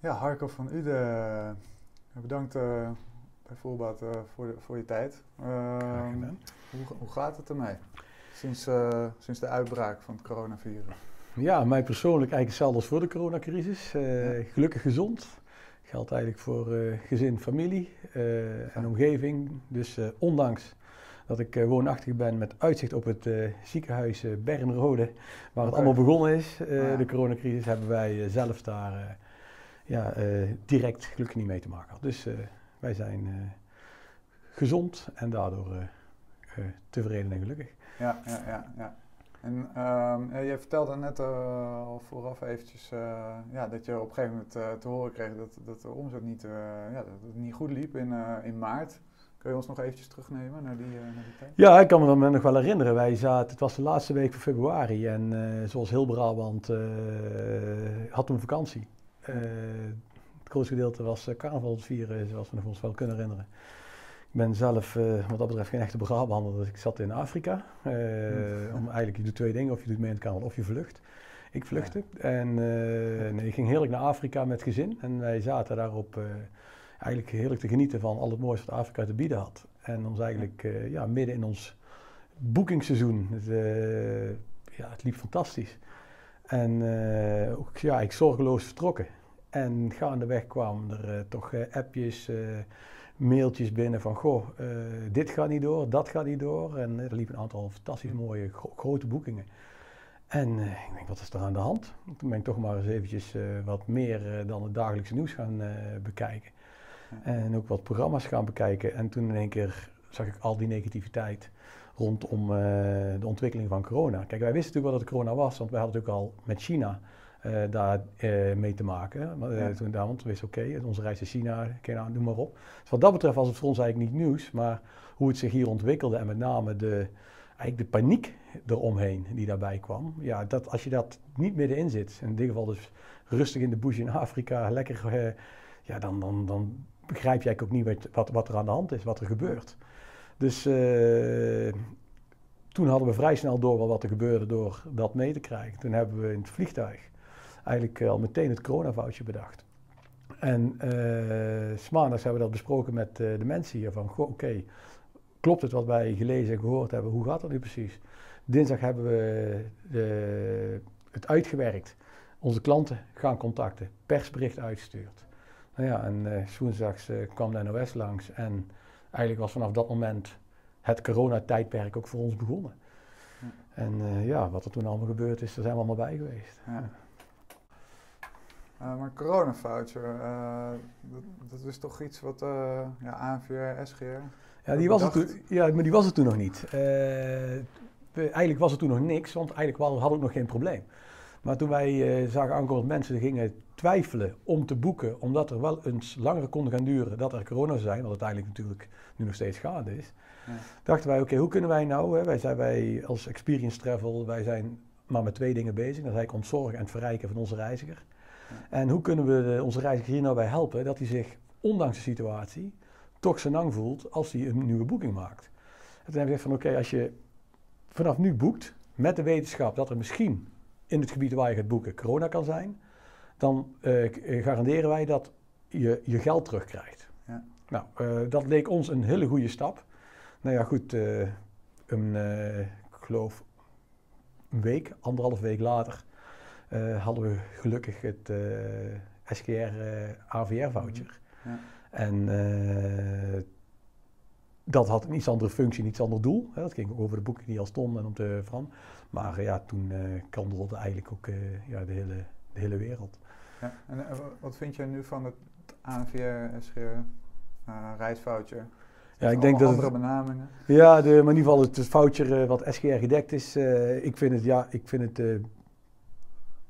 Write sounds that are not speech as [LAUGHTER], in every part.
Ja, Harco van Uden, bedankt uh, bijvoorbeeld uh, voor, de, voor je tijd. Uh, hoe, hoe gaat het ermee sinds, sinds de uitbraak van het coronavirus? Ja, mij persoonlijk eigenlijk hetzelfde als voor de coronacrisis. Ja. Gelukkig gezond. Geldt eigenlijk voor gezin, familie en omgeving. Dus ondanks dat ik woonachtig ben met uitzicht op het ziekenhuis Bernrode, waar het allemaal begonnen is, de coronacrisis, hebben wij zelf daar ja, direct gelukkig niet mee te maken had. Dus wij zijn gezond en daardoor tevreden en gelukkig. Ja, ja, ja. ja. En uh, je vertelde net al vooraf eventjes ja, dat je op een gegeven moment te horen kreeg dat, dat de omzet niet, ja, dat het niet goed liep in, in maart. Kun je ons nog eventjes terugnemen naar die, naar die tijd? Ja, ik kan me dat nog wel herinneren. Wij zaten, het was de laatste week van februari en zoals heel Brabant had toen vakantie. Uh, het grootste gedeelte was uh, carnaval vieren, zoals we nog ons wel kunnen herinneren. Ik ben zelf uh, wat dat betreft geen echte Brabander, dus ik zat in Afrika. Uh, om, eigenlijk, je doet twee dingen, of je doet mee in het carnaval of je vlucht. Ik vluchtte en nee, ik ging heerlijk naar Afrika met gezin. En wij zaten daarop eigenlijk heerlijk te genieten van al het moois wat Afrika te bieden had. En ons eigenlijk ja, midden in ons boekingsseizoen, het, ja, het liep fantastisch. En ook, ja, ik zorgeloos vertrokken. En gaandeweg kwamen er toch appjes, mailtjes binnen van, goh, dit gaat niet door, dat gaat niet door. En er liepen een aantal fantastisch mooie grote boekingen. En ik denk, wat is er aan de hand? Toen ben ik toch maar eens eventjes wat meer dan het dagelijkse nieuws gaan bekijken. En ook wat programma's gaan bekijken. En toen in één keer zag ik al die negativiteit rondom de ontwikkeling van corona. Kijk, wij wisten natuurlijk wel dat het corona was, want wij hadden natuurlijk al met China uh, daar uh, mee te maken. Ja. Toen want we wisten oké, okay, onze reis naar China, nou, noem maar op. Dus wat dat betreft was het voor ons eigenlijk niet nieuws, maar hoe het zich hier ontwikkelde en met name de, eigenlijk de paniek eromheen die daarbij kwam. Ja, dat, als je dat niet middenin zit, in dit geval dus rustig in de bush in Afrika, lekker, ja, dan, dan, dan begrijp je eigenlijk ook niet wat, wat, er aan de hand is, wat er gebeurt. Dus toen hadden we vrij snel door wat er gebeurde door dat mee te krijgen. Toen hebben we in het vliegtuig eigenlijk al meteen het coronavoutje bedacht. En uh, maandags hebben we dat besproken met de mensen hier van, oké, klopt het wat wij gelezen en gehoord hebben, hoe gaat dat nu precies? Dinsdag hebben we de, het uitgewerkt, onze klanten gaan contacten, persbericht uitgestuurd. Nou ja, en woensdags kwam de NOS langs en eigenlijk was vanaf dat moment het coronatijdperk ook voor ons begonnen. Ja. En ja, wat er toen allemaal gebeurd is, daar zijn we allemaal bij geweest. Ja. Uh, maar coronavoucher, uh, dat, dat, is toch iets wat uh, ja, ANVR, SGR... Ja, die was, het toen, ja, maar die was het toen nog niet. Eigenlijk was het toen nog niks, want eigenlijk hadden we nog geen probleem. Maar toen wij zagen aankomen dat mensen gingen twijfelen om te boeken, omdat er wel eens langer kon gaan duren dat er corona zou zijn, wat uiteindelijk natuurlijk nu nog steeds gaande is, ja. dachten wij, oké, hoe kunnen wij nou, hè, wij zijn wij als Experience Travel, wij zijn maar met twee dingen bezig. Dat is eigenlijk ontzorgen en het verrijken van onze reiziger. En hoe kunnen we onze reiziger hier nou bij helpen dat hij zich, ondanks de situatie, toch lang voelt als hij een nieuwe boeking maakt. En toen hebben we gezegd van oké, als je vanaf nu boekt, met de wetenschap dat er misschien in het gebied waar je gaat boeken corona kan zijn, dan uh, garanderen wij dat je je geld terugkrijgt. Ja. Nou, uh, dat leek ons een hele goede stap. Nou ja, goed, uh, een, ik geloof een week, anderhalf week later, hadden we gelukkig het uh, SGR uh, AVR voucher. Ja. En dat had een iets andere functie, een iets ander doel. Hè. Dat ging ook over de boeken die al stonden en om te veranderen. Maar ja, toen kandelde eigenlijk ook ja, de, hele, de hele wereld. Ja, en wat vind je nu van het ANVR SGR reisvoucher? Ja, ik denk dat andere benamingen. Ja, de, maar in ieder geval het voucher wat SGR gedekt is. ik vind het, ja, ik vind het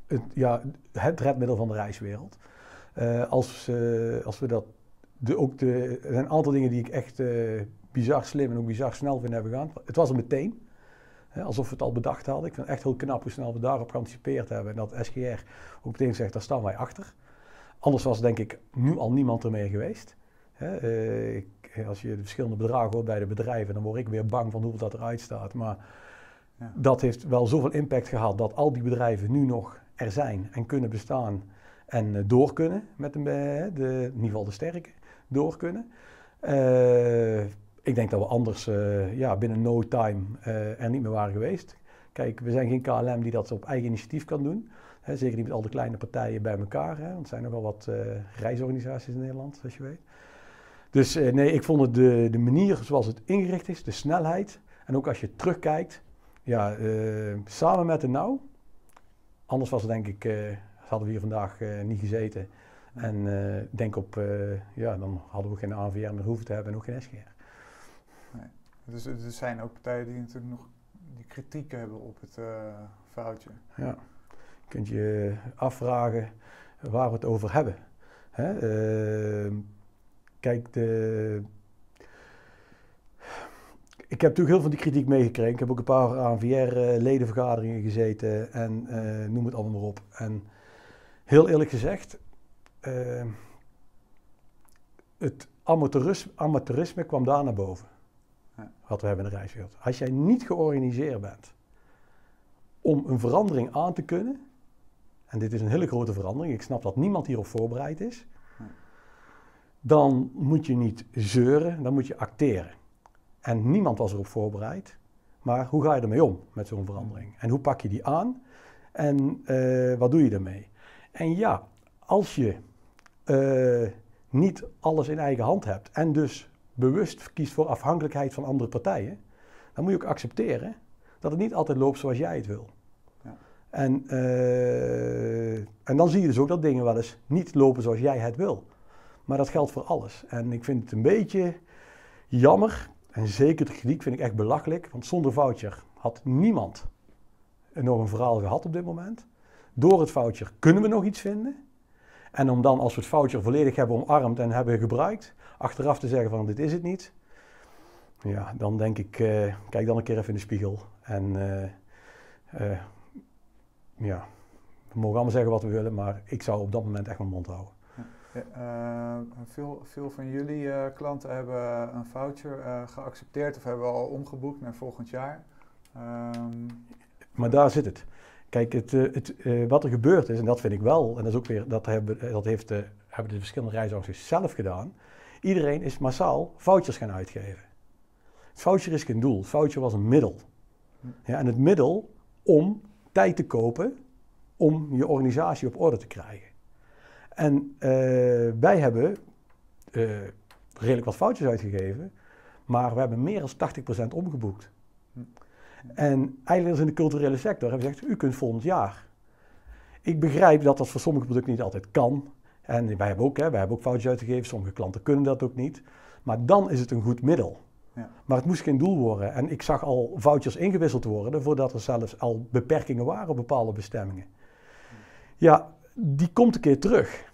het, ja, het redmiddel van de reiswereld. Als, als we dat. De, ook de, er zijn een aantal dingen die ik echt bizar slim en ook bizar snel vind hebben gegaan. Het was er meteen. Alsof we het al bedacht hadden. Ik vind het echt heel knap hoe snel we daarop geanticipeerd hebben. En dat SGR ook meteen zegt, daar staan wij achter. Anders was denk ik nu al niemand ermee geweest. Hè, ik, als je de verschillende bedragen hoort bij de bedrijven, dan word ik weer bang van hoeveel dat eruit staat. Maar Ja. Dat heeft wel zoveel impact gehad dat al die bedrijven nu nog er zijn en kunnen bestaan en uh, door kunnen met de, de, in ieder geval de sterke, door kunnen. Uh, ik denk dat we anders uh, ja, binnen no time er niet meer waren geweest. Kijk, we zijn geen KLM die dat op eigen initiatief kan doen. Hè, zeker niet met al de kleine partijen bij elkaar. Hè, want er zijn nog wel wat reisorganisaties in Nederland, zoals je weet. Dus nee, ik vond het de, de manier zoals het ingericht is, de snelheid. En ook als je terugkijkt, ja, samen met de nou. Anders was denk ik hadden we hier vandaag niet gezeten. En denk op, ja, dan hadden we geen AVR meer hoeven te hebben en ook geen SGR. Dus er zijn ook partijen die natuurlijk nog die kritiek hebben op het foutje. Ja, je kunt je afvragen waar we het over hebben. Hè? kijk, de, ik heb natuurlijk heel veel die kritiek meegekregen. Ik heb ook een paar ANVR-ledenvergaderingen gezeten en noem het allemaal maar op. En heel eerlijk gezegd, uh, het amateurisme, kwam daar naar boven. Wat we hebben in de reiswereld. Als jij niet georganiseerd bent om een verandering aan te kunnen, en dit is een hele grote verandering, ik snap dat niemand hierop voorbereid is, dan moet je niet zeuren, dan moet je acteren. En niemand was erop voorbereid. Maar hoe ga je ermee om met zo'n verandering? En hoe pak je die aan? En uh, wat doe je ermee? En ja, als je uh, niet alles in eigen hand hebt en dus bewust kiest voor afhankelijkheid van andere partijen, dan moet je ook accepteren dat het niet altijd loopt zoals jij het wil. Ja. En, uh, en dan zie je dus ook dat dingen wel eens niet lopen zoals jij het wil. Maar dat geldt voor alles. En ik vind het een beetje jammer, en zeker de kritiek vind ik echt belachelijk, want zonder voucher had niemand nog een verhaal gehad op dit moment. Door het foutje kunnen we nog iets vinden. En om dan, als we het foutje volledig hebben omarmd en hebben gebruikt, achteraf te zeggen van dit is het niet. Ja, dan denk ik, uh, kijk dan een keer even in de spiegel. En uh, uh, ja, we mogen allemaal zeggen wat we willen, maar ik zou op dat moment echt mijn mond houden. Ja, veel, veel van jullie klanten hebben een voucher geaccepteerd of hebben al omgeboekt naar volgend jaar. Um, maar daar zit het. Kijk, het, eh, het, uh, wat er gebeurd is, en dat vind ik wel, en dat is ook weer, dat hebben, dat heeft de, hebben de verschillende reisorganisaties zelf gedaan. Iedereen is massaal vouchers gaan uitgeven. Voucher is geen doel, het voucher was een middel. Ja, en het middel om tijd te kopen om je organisatie op orde te krijgen. En wij hebben redelijk wat foutjes uitgegeven, maar we hebben meer dan 80% omgeboekt. En eigenlijk in de culturele sector hebben gezegd, u kunt volgend jaar. Ik begrijp dat dat voor sommige producten niet altijd kan. En wij hebben ook, hè, wij hebben ook foutjes uitgegeven, sommige klanten kunnen dat ook niet. Maar dan is het een goed middel. Ja. Maar het moest geen doel worden. En ik zag al vouchers ingewisseld worden voordat er zelfs al beperkingen waren op bepaalde bestemmingen. Ja, die komt een keer terug.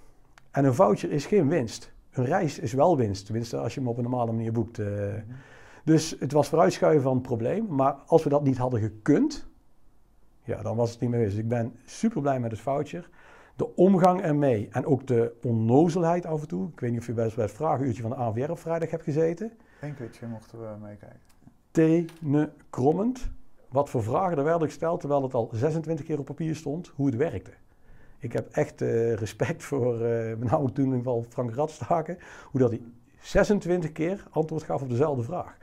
En een voucher is geen winst. Een reis is wel winst. Tenminste, als je hem op een normale manier boekt. Uh, dus het was vooruitschuiven van het probleem. Maar als we dat niet hadden gekund, ja, dan was het niet meer geweest. Dus ik ben super blij met het voucher. De omgang ermee en ook de onnozelheid af en toe. Ik weet niet of je bij het vragenuurtje van de ANVR op vrijdag hebt gezeten. Eén keertje mochten we meekijken. Tenen krommend. Wat voor vragen er werden gesteld, terwijl het al 26 keer op papier stond, hoe het werkte. Ik heb echt uh, respect voor, uh, met name toen in geval Frank Radstaken, hoe dat hij 26 keer antwoord gaf op dezelfde vraag.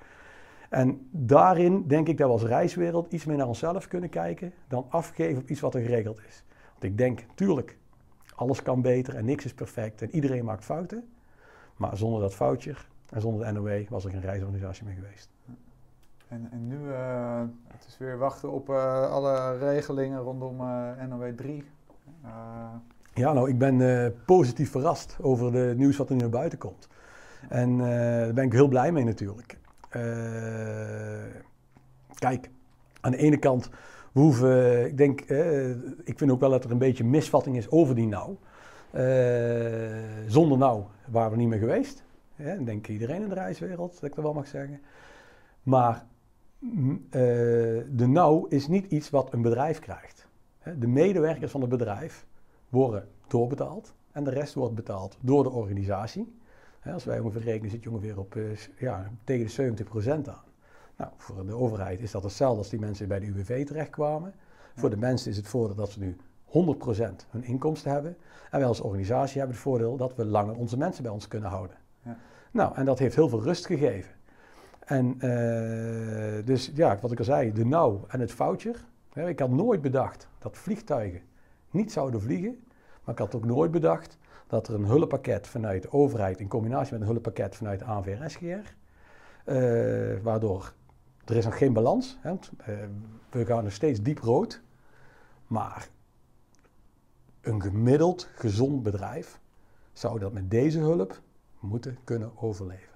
En daarin denk ik dat we als reiswereld iets meer naar onszelf kunnen kijken dan afgeven op iets wat er geregeld is. Want ik denk, tuurlijk, alles kan beter en niks is perfect en iedereen maakt fouten. Maar zonder dat foutje en zonder de NOW was er geen reisorganisatie meer geweest. En, en nu, uh, het is weer wachten op uh, alle regelingen rondom uh, NOW 3. Ja, nou, ik ben positief verrast over de nieuws wat er nu naar buiten komt. En daar ben ik heel blij mee natuurlijk. Eh, kijk, aan de ene kant, we hoeven, ik denk, uh, ik vind ook wel dat er een beetje misvatting is over die nou. Zonder nou waren we niet meer geweest. Ja, denk iedereen in de reiswereld, dat ik dat wel mag zeggen. Maar mm, de nou is niet iets wat een bedrijf krijgt. De medewerkers van het bedrijf worden doorbetaald en de rest wordt betaald door de organisatie als wij ongeveer rekenen, zit je ongeveer op uh, ja, tegen de 70% aan. Nou, voor de overheid is dat hetzelfde als die mensen bij de UWV terechtkwamen. Voor de mensen is het voordeel dat ze nu 100% hun inkomsten hebben. En wij als organisatie hebben het voordeel dat we langer onze mensen bij ons kunnen houden. Ja. Nou, en dat heeft heel veel rust gegeven. En uh, dus ja, wat ik al zei, de nou en het foutje. Ik had nooit bedacht dat vliegtuigen niet zouden vliegen. Maar ik had ook nooit bedacht dat er een hulppakket vanuit de overheid in combinatie met een hulppakket vanuit ANVRSGR, uh, waardoor er is nog geen balans. Hè, uh, we gaan nog steeds diep rood. Maar een gemiddeld gezond bedrijf zou dat met deze hulp moeten kunnen overleven.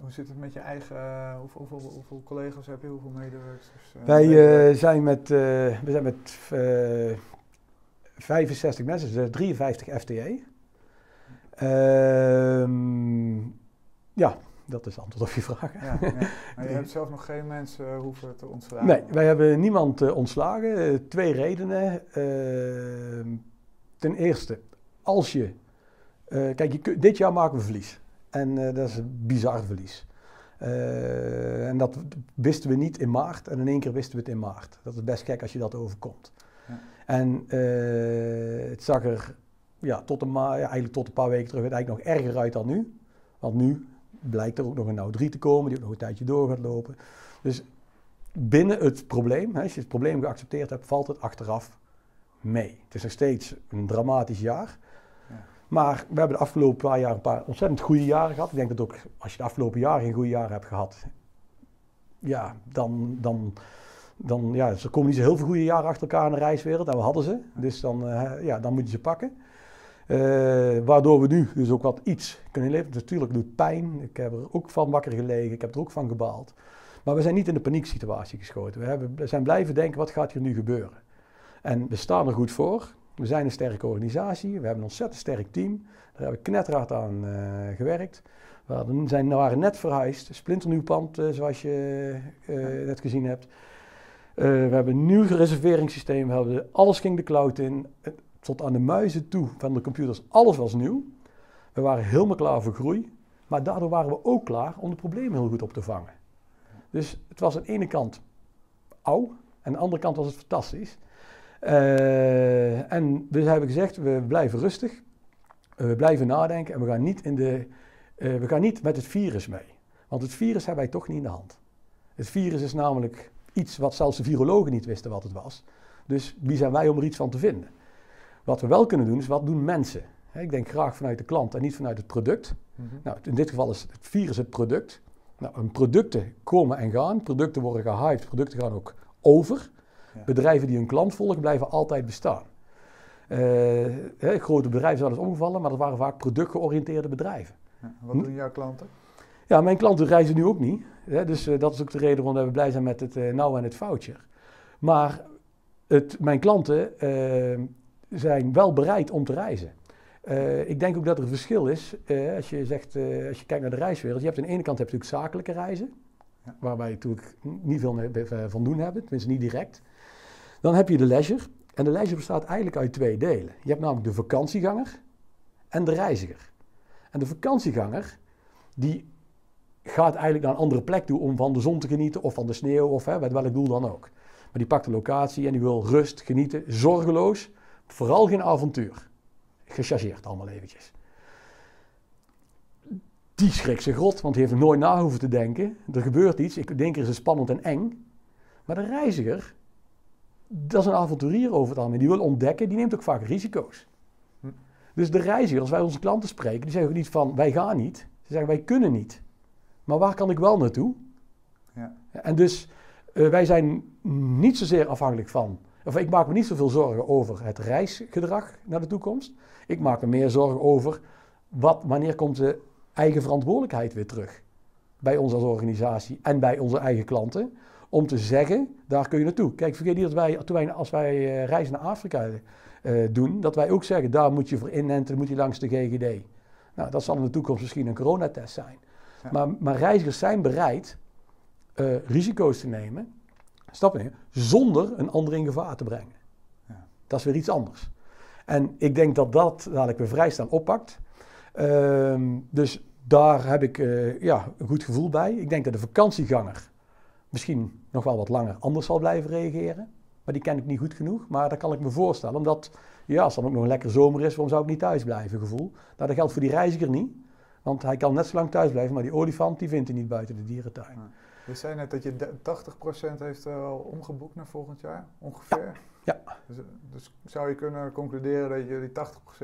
Hoe zit het met je eigen, uh, hoeveel, hoeveel, hoeveel, collega's heb je, hoeveel medewerkers? Uh, Wij uh, zijn met, we zijn met 65 mensen, dus 53 FTE. Ehm, ja, dat is het antwoord op je vraag. Ja, ja. Maar je [LAUGHS] hebt zelf nog geen mensen hoeven te ontslagen? Nee, wij hebben niemand ontslagen. twee redenen. Ehm, ten eerste, als je... kijk, je, dit jaar maken we verlies. En dat is een bizar verlies. En dat wisten we niet in maart en in één keer wisten we het in maart. Dat is best gek als je dat overkomt. Ja. En uh, het zag er ja, tot, een ja, eigenlijk tot een paar weken terug eigenlijk nog erger uit dan nu. Want nu blijkt er ook nog een nou 3 te komen die ook nog een tijdje door gaat lopen. Dus binnen het probleem, hè, als je het probleem geaccepteerd hebt, valt het achteraf mee. Het is nog steeds een dramatisch jaar. Maar we hebben de afgelopen paar jaar een paar ontzettend goede jaren gehad. Ik denk dat ook als je de afgelopen jaren geen goede jaren hebt gehad, ja, dan, dan, dan ja, er komen niet zo heel veel goede jaren achter elkaar in de reiswereld. En we hadden ze. Dus dan, uh, ja, dan moet je ze pakken. Uh, waardoor we nu dus ook wat iets kunnen leven. Natuurlijk doet pijn. Ik heb er ook van wakker gelegen. Ik heb er ook van gebaald. Maar we zijn niet in de panieksituatie geschoten. We, hebben, zijn blijven denken, wat gaat hier nu gebeuren? En we staan er goed voor. We zijn een sterke organisatie, we hebben een ontzettend sterk team. Daar hebben we knetterhard aan uh, gewerkt. We hadden, zijn, waren net verhuisd, splinternieuw pand zoals je net gezien hebt. We hebben een nieuw reserveringssysteem, we hebben, alles ging de cloud in. Tot aan de muizen toe van de computers, alles was nieuw. We waren helemaal klaar voor groei. Maar daardoor waren we ook klaar om de problemen heel goed op te vangen. Dus het was aan de ene kant oud, aan de andere kant was het fantastisch. Uh, en we hebben gezegd, we blijven rustig, we blijven nadenken en we gaan niet, in de, we gaan niet met het virus mee. Want het virus hebben wij toch niet in de hand. Het virus is namelijk iets wat zelfs de virologen niet wisten wat het was. Dus wie zijn wij om er iets van te vinden? Wat we wel kunnen doen, is wat doen mensen? Ik denk graag vanuit de klant en niet vanuit het product. Mm -hmm. nou, in dit geval is het virus het product. Nou, producten komen en gaan, producten worden gehyped, producten gaan ook over. Bedrijven die hun klant volgen, blijven altijd bestaan. Uh, grote bedrijven zijn dus omgevallen, maar dat waren vaak productgeoriënteerde bedrijven. Ja, wat doen jouw klanten? Ja, mijn klanten reizen nu ook niet. Hè, dus uh, dat is ook de reden waarom we blij zijn met het uh, nou en het foutje. Maar het, mijn klanten zijn wel bereid om te reizen. ik denk ook dat er een verschil is als je zegt, als je kijkt naar de reiswereld. Je hebt aan de ene kant heb je natuurlijk zakelijke reizen, ja. waar wij natuurlijk niet veel mee van doen hebben, tenminste niet direct. Dan heb je de leisure. En de leisure bestaat eigenlijk uit twee delen. Je hebt namelijk de vakantieganger en de reiziger. En de vakantieganger, die gaat eigenlijk naar een andere plek toe om van de zon te genieten of van de sneeuw of hè, met welk doel dan ook. Maar die pakt de locatie en die wil rust, genieten, zorgeloos. Vooral geen avontuur. Gechargeerd allemaal eventjes. Die schrikt zich rot, want hij heeft er nooit na hoeven te denken. Er gebeurt iets, ik denk er is het spannend en eng. Maar de reiziger, dat is een avonturier over het algemeen. Die wil ontdekken, die neemt ook vaak risico's. Hm. Dus de reiziger, als wij onze klanten spreken, die zeggen niet van wij gaan niet. Ze zeggen wij kunnen niet. Maar waar kan ik wel naartoe? Ja. En dus uh, wij zijn niet zozeer afhankelijk van, of ik maak me niet zoveel zorgen over het reisgedrag naar de toekomst. Ik maak me meer zorgen over wat, wanneer komt de eigen verantwoordelijkheid weer terug. Bij ons als organisatie en bij onze eigen klanten om te zeggen, daar kun je naartoe. Kijk, vergeet niet dat wij, toen wij als wij uh, reizen naar Afrika uh, doen, dat wij ook zeggen, daar moet je voor inenten, moet je langs de GGD. Nou, dat zal in de toekomst misschien een coronatest zijn. Maar, maar, reizigers zijn bereid uh, risico's te nemen, stappen nemen, zonder een ander in gevaar te brengen. Ja. Dat is weer iets anders. En ik denk dat dat dadelijk weer vrijstaan oppakt. Uh, dus daar heb ik eh, ja, een goed gevoel bij. Ik denk dat de vakantieganger misschien nog wel wat langer anders zal blijven reageren. Maar die ken ik niet goed genoeg. Maar dat kan ik me voorstellen. Omdat, ja, als het dan ook nog een lekker zomer is, waarom zou ik niet thuis blijven gevoel? Nou, dat geldt voor die reiziger niet. Want hij kan net zo lang thuis blijven, maar die olifant die vindt hij niet buiten de dierentuin. Je zei net dat je 80% heeft al omgeboekt naar volgend jaar, ongeveer. Ja. Dus, dus, zou je kunnen concluderen dat jullie 80%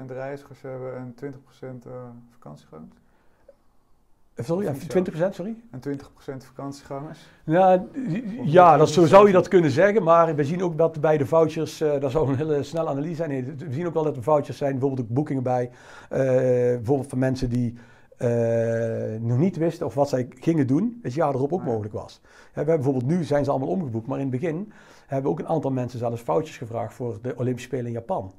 reizigers hebben en 20% uh, vakantiegangers? Sorry, 20%, sorry? En 20% vakantiegangers? Ja, ja dat, zo zou je dat kunnen zeggen, maar we zien ook dat bij de vouchers, uh, dat zou een hele snelle analyse zijn. Nee, we zien ook wel dat er vouchers zijn, bijvoorbeeld ook boekingen bij, bijvoorbeeld van mensen die nog niet wisten of wat zij gingen doen, het jaar erop ook mogelijk was. we hebben bijvoorbeeld nu zijn ze allemaal omgeboekt, maar in het begin hebben ook een aantal mensen zelfs foutjes gevraagd voor de Olympische Spelen in Japan.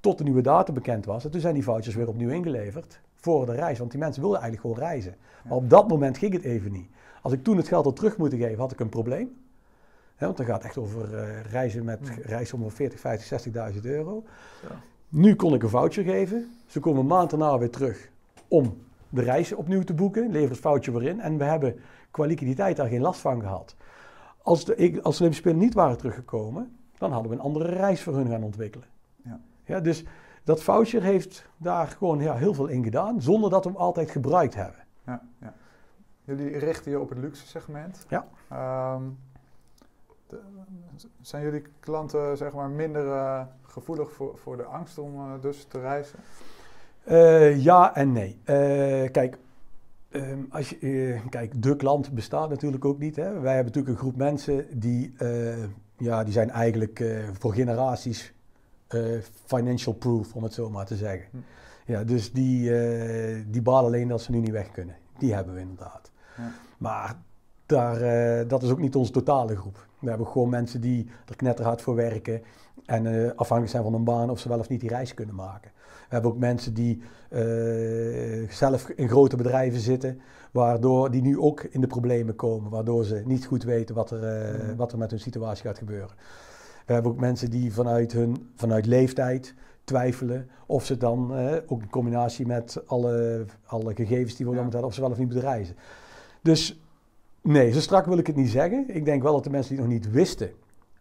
Tot de nieuwe datum bekend was. En toen zijn die foutjes weer opnieuw ingeleverd voor de reis. Want die mensen wilden eigenlijk gewoon reizen. Maar op dat moment ging het even niet. Als ik toen het geld al terug moeten geven, had ik een probleem. want dan gaat het echt over uh, reizen met reizen om 40, 50, 60.000 euro. Ja. Nu kon ik een voucher geven. Ze komen een maand daarna weer terug om de reis opnieuw te boeken. Levert het foutje weer in. En we hebben qua liquiditeit daar geen last van gehad. Als de, als de Olympische Spelen niet waren teruggekomen, dan hadden we een andere reis voor hun gaan ontwikkelen. Ja. Ja, dus dat voucher heeft daar gewoon ja, heel veel in gedaan, zonder dat we hem altijd gebruikt hebben. Ja, ja. Jullie richten je op het luxe segment. Ja. Um, zijn jullie klanten zeg maar, minder uh, gevoelig voor, voor de angst om uh, dus te reizen? Uh, ja en nee. kijk, Um, als je, uh, kijk, de klant bestaat natuurlijk ook niet. Hè. Wij hebben natuurlijk een groep mensen die, ja, die zijn eigenlijk voor generaties financial proof, om het zo maar te zeggen. Hm. Ja, dus die, die balen alleen dat ze nu niet weg kunnen. Die hebben we inderdaad. Ja. Maar daar, dat is ook niet onze totale groep. We hebben gewoon mensen die er knetterhard voor werken en afhankelijk zijn van een baan of ze wel of niet die reis kunnen maken. We hebben ook mensen die uh, zelf in grote bedrijven zitten, waardoor die nu ook in de problemen komen, waardoor ze niet goed weten wat er, uh, wat er met hun situatie gaat gebeuren. We hebben ook mensen die vanuit hun vanuit leeftijd twijfelen of ze dan, uh, ook in combinatie met alle, alle gegevens die we dan hebben, of ze wel of niet moeten reizen. Dus nee, zo strak wil ik het niet zeggen. Ik denk wel dat de mensen die het nog niet wisten,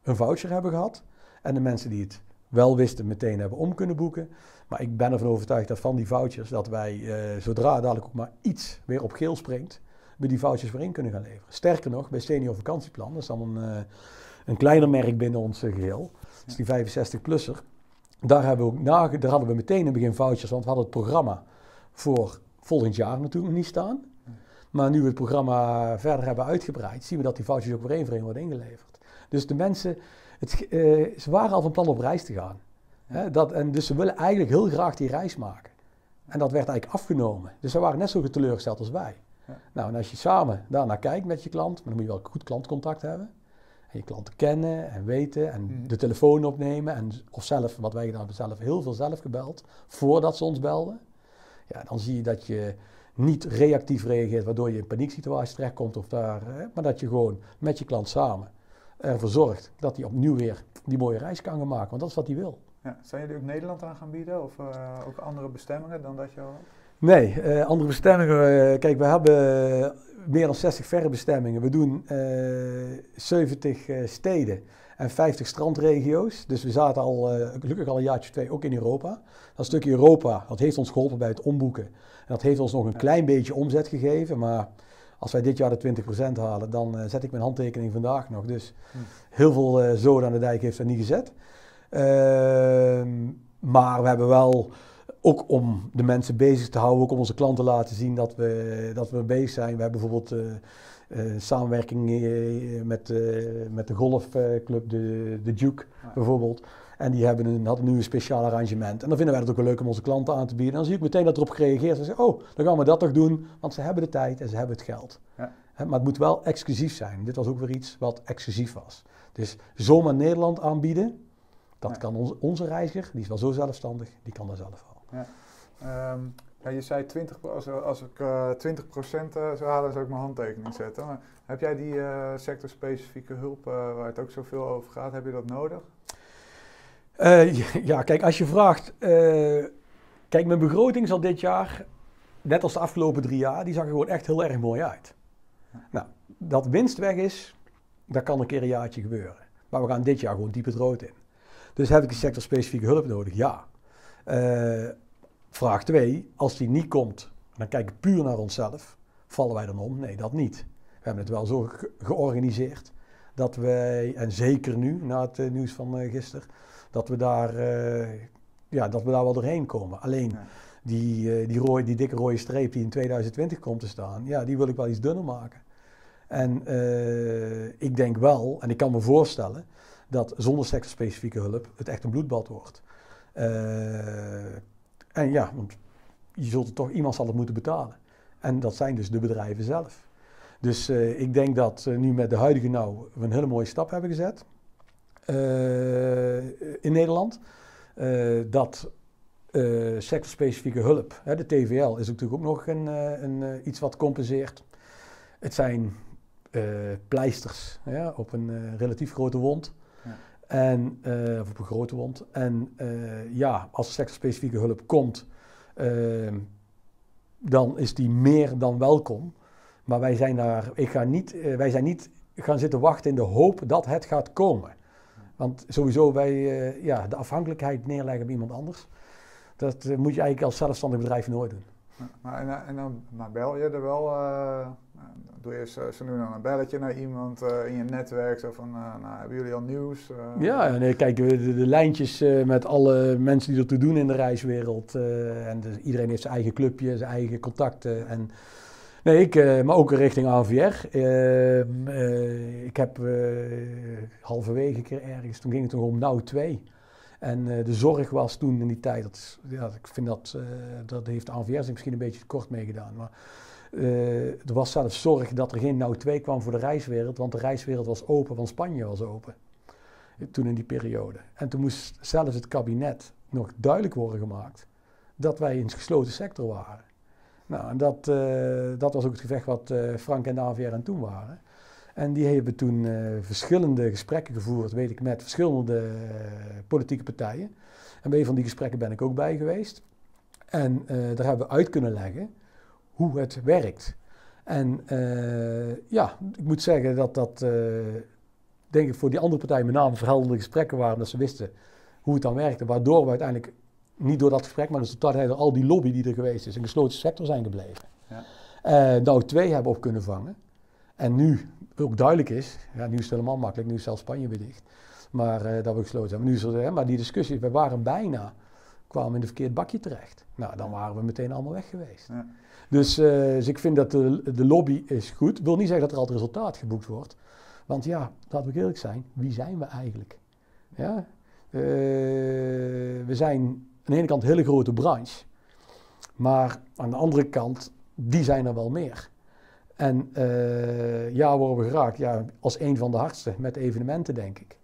een voucher hebben gehad. En de mensen die het wel wisten, meteen hebben om kunnen boeken. Maar ik ben ervan overtuigd dat van die vouchers, dat wij uh, zodra dadelijk ook maar iets weer op geel springt, we die vouchers weer in kunnen gaan leveren. Sterker nog, bij Senior Vakantieplan, dat is dan een, uh, een kleiner merk binnen ons geheel, dat is die 65-plusser. Daar, hebben we ook daar hadden we meteen in het begin vouchers, want we hadden het programma voor volgend jaar natuurlijk nog niet staan. Maar nu we het programma verder hebben uitgebreid, zien we dat die vouchers ook weer één voor één worden ingeleverd. Dus de mensen, het, uh, ze waren al van plan op reis te gaan dat, en dus ze willen eigenlijk heel graag die reis maken. En dat werd eigenlijk afgenomen. Dus ze waren net zo teleurgesteld als wij. Ja. Nou, en als je samen daarnaar kijkt met je klant, maar dan moet je wel goed klantcontact hebben. En je klanten kennen en weten en mhm. de telefoon opnemen. En, of zelf, wat wij gedaan hebben, zelf heel veel zelf gebeld voordat ze ons belden. Ja, dan zie je dat je niet reactief reageert, waardoor je in panieksituaties terechtkomt. Of daar, hè, maar dat je gewoon met je klant samen ervoor zorgt dat hij opnieuw weer die mooie reis kan gaan maken. Want dat is wat hij wil. Ja. Zijn jullie ook Nederland aan gaan bieden of uh, ook andere bestemmingen dan dat je al Nee, uh, andere bestemmingen. Uh, kijk, we hebben meer dan 60 verre bestemmingen. We doen 70 steden en 50 strandregio's. Dus we zaten al gelukkig al een jaartje twee ook in Europa. Dat stukje Europa, dat heeft ons geholpen bij het omboeken. En dat heeft ons nog een klein beetje omzet gegeven. Maar als wij dit jaar de 20% halen, dan zet ik mijn handtekening vandaag nog. Dus hm. heel veel zoden aan de dijk heeft dat niet gezet. Ehm, maar we hebben wel, ook om de mensen bezig te houden, ook om onze klanten te laten zien dat we, dat we bezig zijn. We hebben bijvoorbeeld uh, samenwerking uh, met, met de golfclub, de, de Duke bijvoorbeeld. En die hebben een, hadden nu een speciaal arrangement. En dan vinden wij het ook wel leuk om onze klanten aan te bieden. En dan zie ik meteen dat erop gereageerd is. Oh, dan gaan we dat toch doen, want ze hebben de tijd en ze hebben het geld. Ja. maar het moet wel exclusief zijn. Dit was ook weer iets wat exclusief was. Dus zomaar Nederland aanbieden, dat kan onze, onze reiziger, die is wel zo zelfstandig, die kan daar zelf al. Ja. Ehm, ja, je zei 20, als, als ik uh, eh, 20% uh, zou halen, zou ik mijn handtekening zetten. Maar heb jij die uh, sectorspecifieke hulp, uh, waar het ook zoveel over gaat, heb je dat nodig? ja, kijk, als je vraagt. kijk, mijn begroting zal dit jaar net als de afgelopen drie jaar, die zag er gewoon echt heel erg mooi uit. Nou, dat winst weg is, dat kan een keer een jaartje gebeuren. Maar we gaan dit jaar gewoon diep het rood in. Dus heb ik een sectorspecifieke hulp nodig? Ja. Uh, vraag 2, als die niet komt, dan kijken we puur naar onszelf. Vallen wij dan om? Nee, dat niet. We hebben het wel zo georganiseerd dat wij, en zeker nu, na het uh, nieuws van uh, gisteren, dat we daar, ja, dat we daar wel doorheen komen. Alleen die, die, rode, die dikke rode streep die in 2020 komt te staan, ja, die wil ik wel iets dunner maken. En ik denk wel, en ik kan me voorstellen, dat zonder sectorspecifieke hulp het echt een bloedbad wordt. Uh, en ja, want je zult het toch, iemand zal het moeten betalen. En dat zijn dus de bedrijven zelf. Dus uh, ik denk dat uh, nu met de huidige nou we een hele mooie stap hebben gezet in Nederland. dat sectorspecifieke hulp, hè, de TVL, is natuurlijk ook nog een, een iets wat compenseert. Het zijn pleisters ja, op een relatief grote wond. En, uh, of op een grote wond. En uh, ja, als sectorspecifieke hulp komt, uh, dan is die meer dan welkom. Maar wij zijn daar, ik ga niet, eh, wij zijn niet gaan zitten wachten in de hoop dat het gaat komen. Want sowieso wij ja, de afhankelijkheid neerleggen bij iemand anders. Dat moet je eigenlijk als zelfstandig bedrijf nooit doen. Maar, en, en dan maar bel je er wel doe je zo, nu dan een belletje naar iemand uh, in je netwerk. Zo van, uh, nou, hebben jullie al nieuws? Uh, ja, nee, kijk, de, de, de lijntjes met alle mensen die ertoe doen in de reiswereld. en de, iedereen heeft zijn eigen clubje, zijn eigen contacten. En, nee, ik, maar ook richting ANVR. Ehm, ik heb halverwege een keer ergens, toen ging het nog om nou 2. En de zorg was toen in die tijd, dat, ja, ik vind dat, dat heeft de ANVR misschien een beetje kort meegedaan. Maar uh, er was zelfs zorg dat er geen nou 2 kwam voor de reiswereld, want de reiswereld was open, want Spanje was open. Toen in die periode. En toen moest zelfs het kabinet nog duidelijk worden gemaakt dat wij een gesloten sector waren. Nou, en dat, dat was ook het gevecht wat Frank en de AVR en toen waren. En die hebben toen verschillende gesprekken gevoerd, weet ik, met verschillende politieke partijen. En bij een van die gesprekken ben ik ook bij geweest. En daar hebben we uit kunnen leggen hoe het werkt. En ja, ik moet zeggen dat dat, denk ik, voor die andere partijen met name verhelderde gesprekken waren, dat ze wisten hoe het dan werkte, waardoor we uiteindelijk, niet door dat gesprek, maar dus door al die lobby die er geweest is, een gesloten sector zijn gebleven. Ja. Nou, twee hebben op kunnen vangen. En nu ook duidelijk is, ja, nu is het helemaal makkelijk, nu is zelfs Spanje weer dicht, maar dat we gesloten zijn. Maar, nu is er, maar die discussie, we waren bijna, kwamen in een verkeerd bakje terecht. Nou, dan waren we meteen allemaal weg geweest. Ja. Dus, uh, dus, ik vind dat de, de lobby is goed. wil niet zeggen dat er altijd resultaat geboekt wordt. Want ja, laten we eerlijk zijn, wie zijn we eigenlijk? Ja? Uh, we zijn aan de ene kant een hele grote branche. Maar aan de andere kant, die zijn er wel meer. En uh, ja, worden we geraakt ja, als een van de hardste met evenementen, denk ik.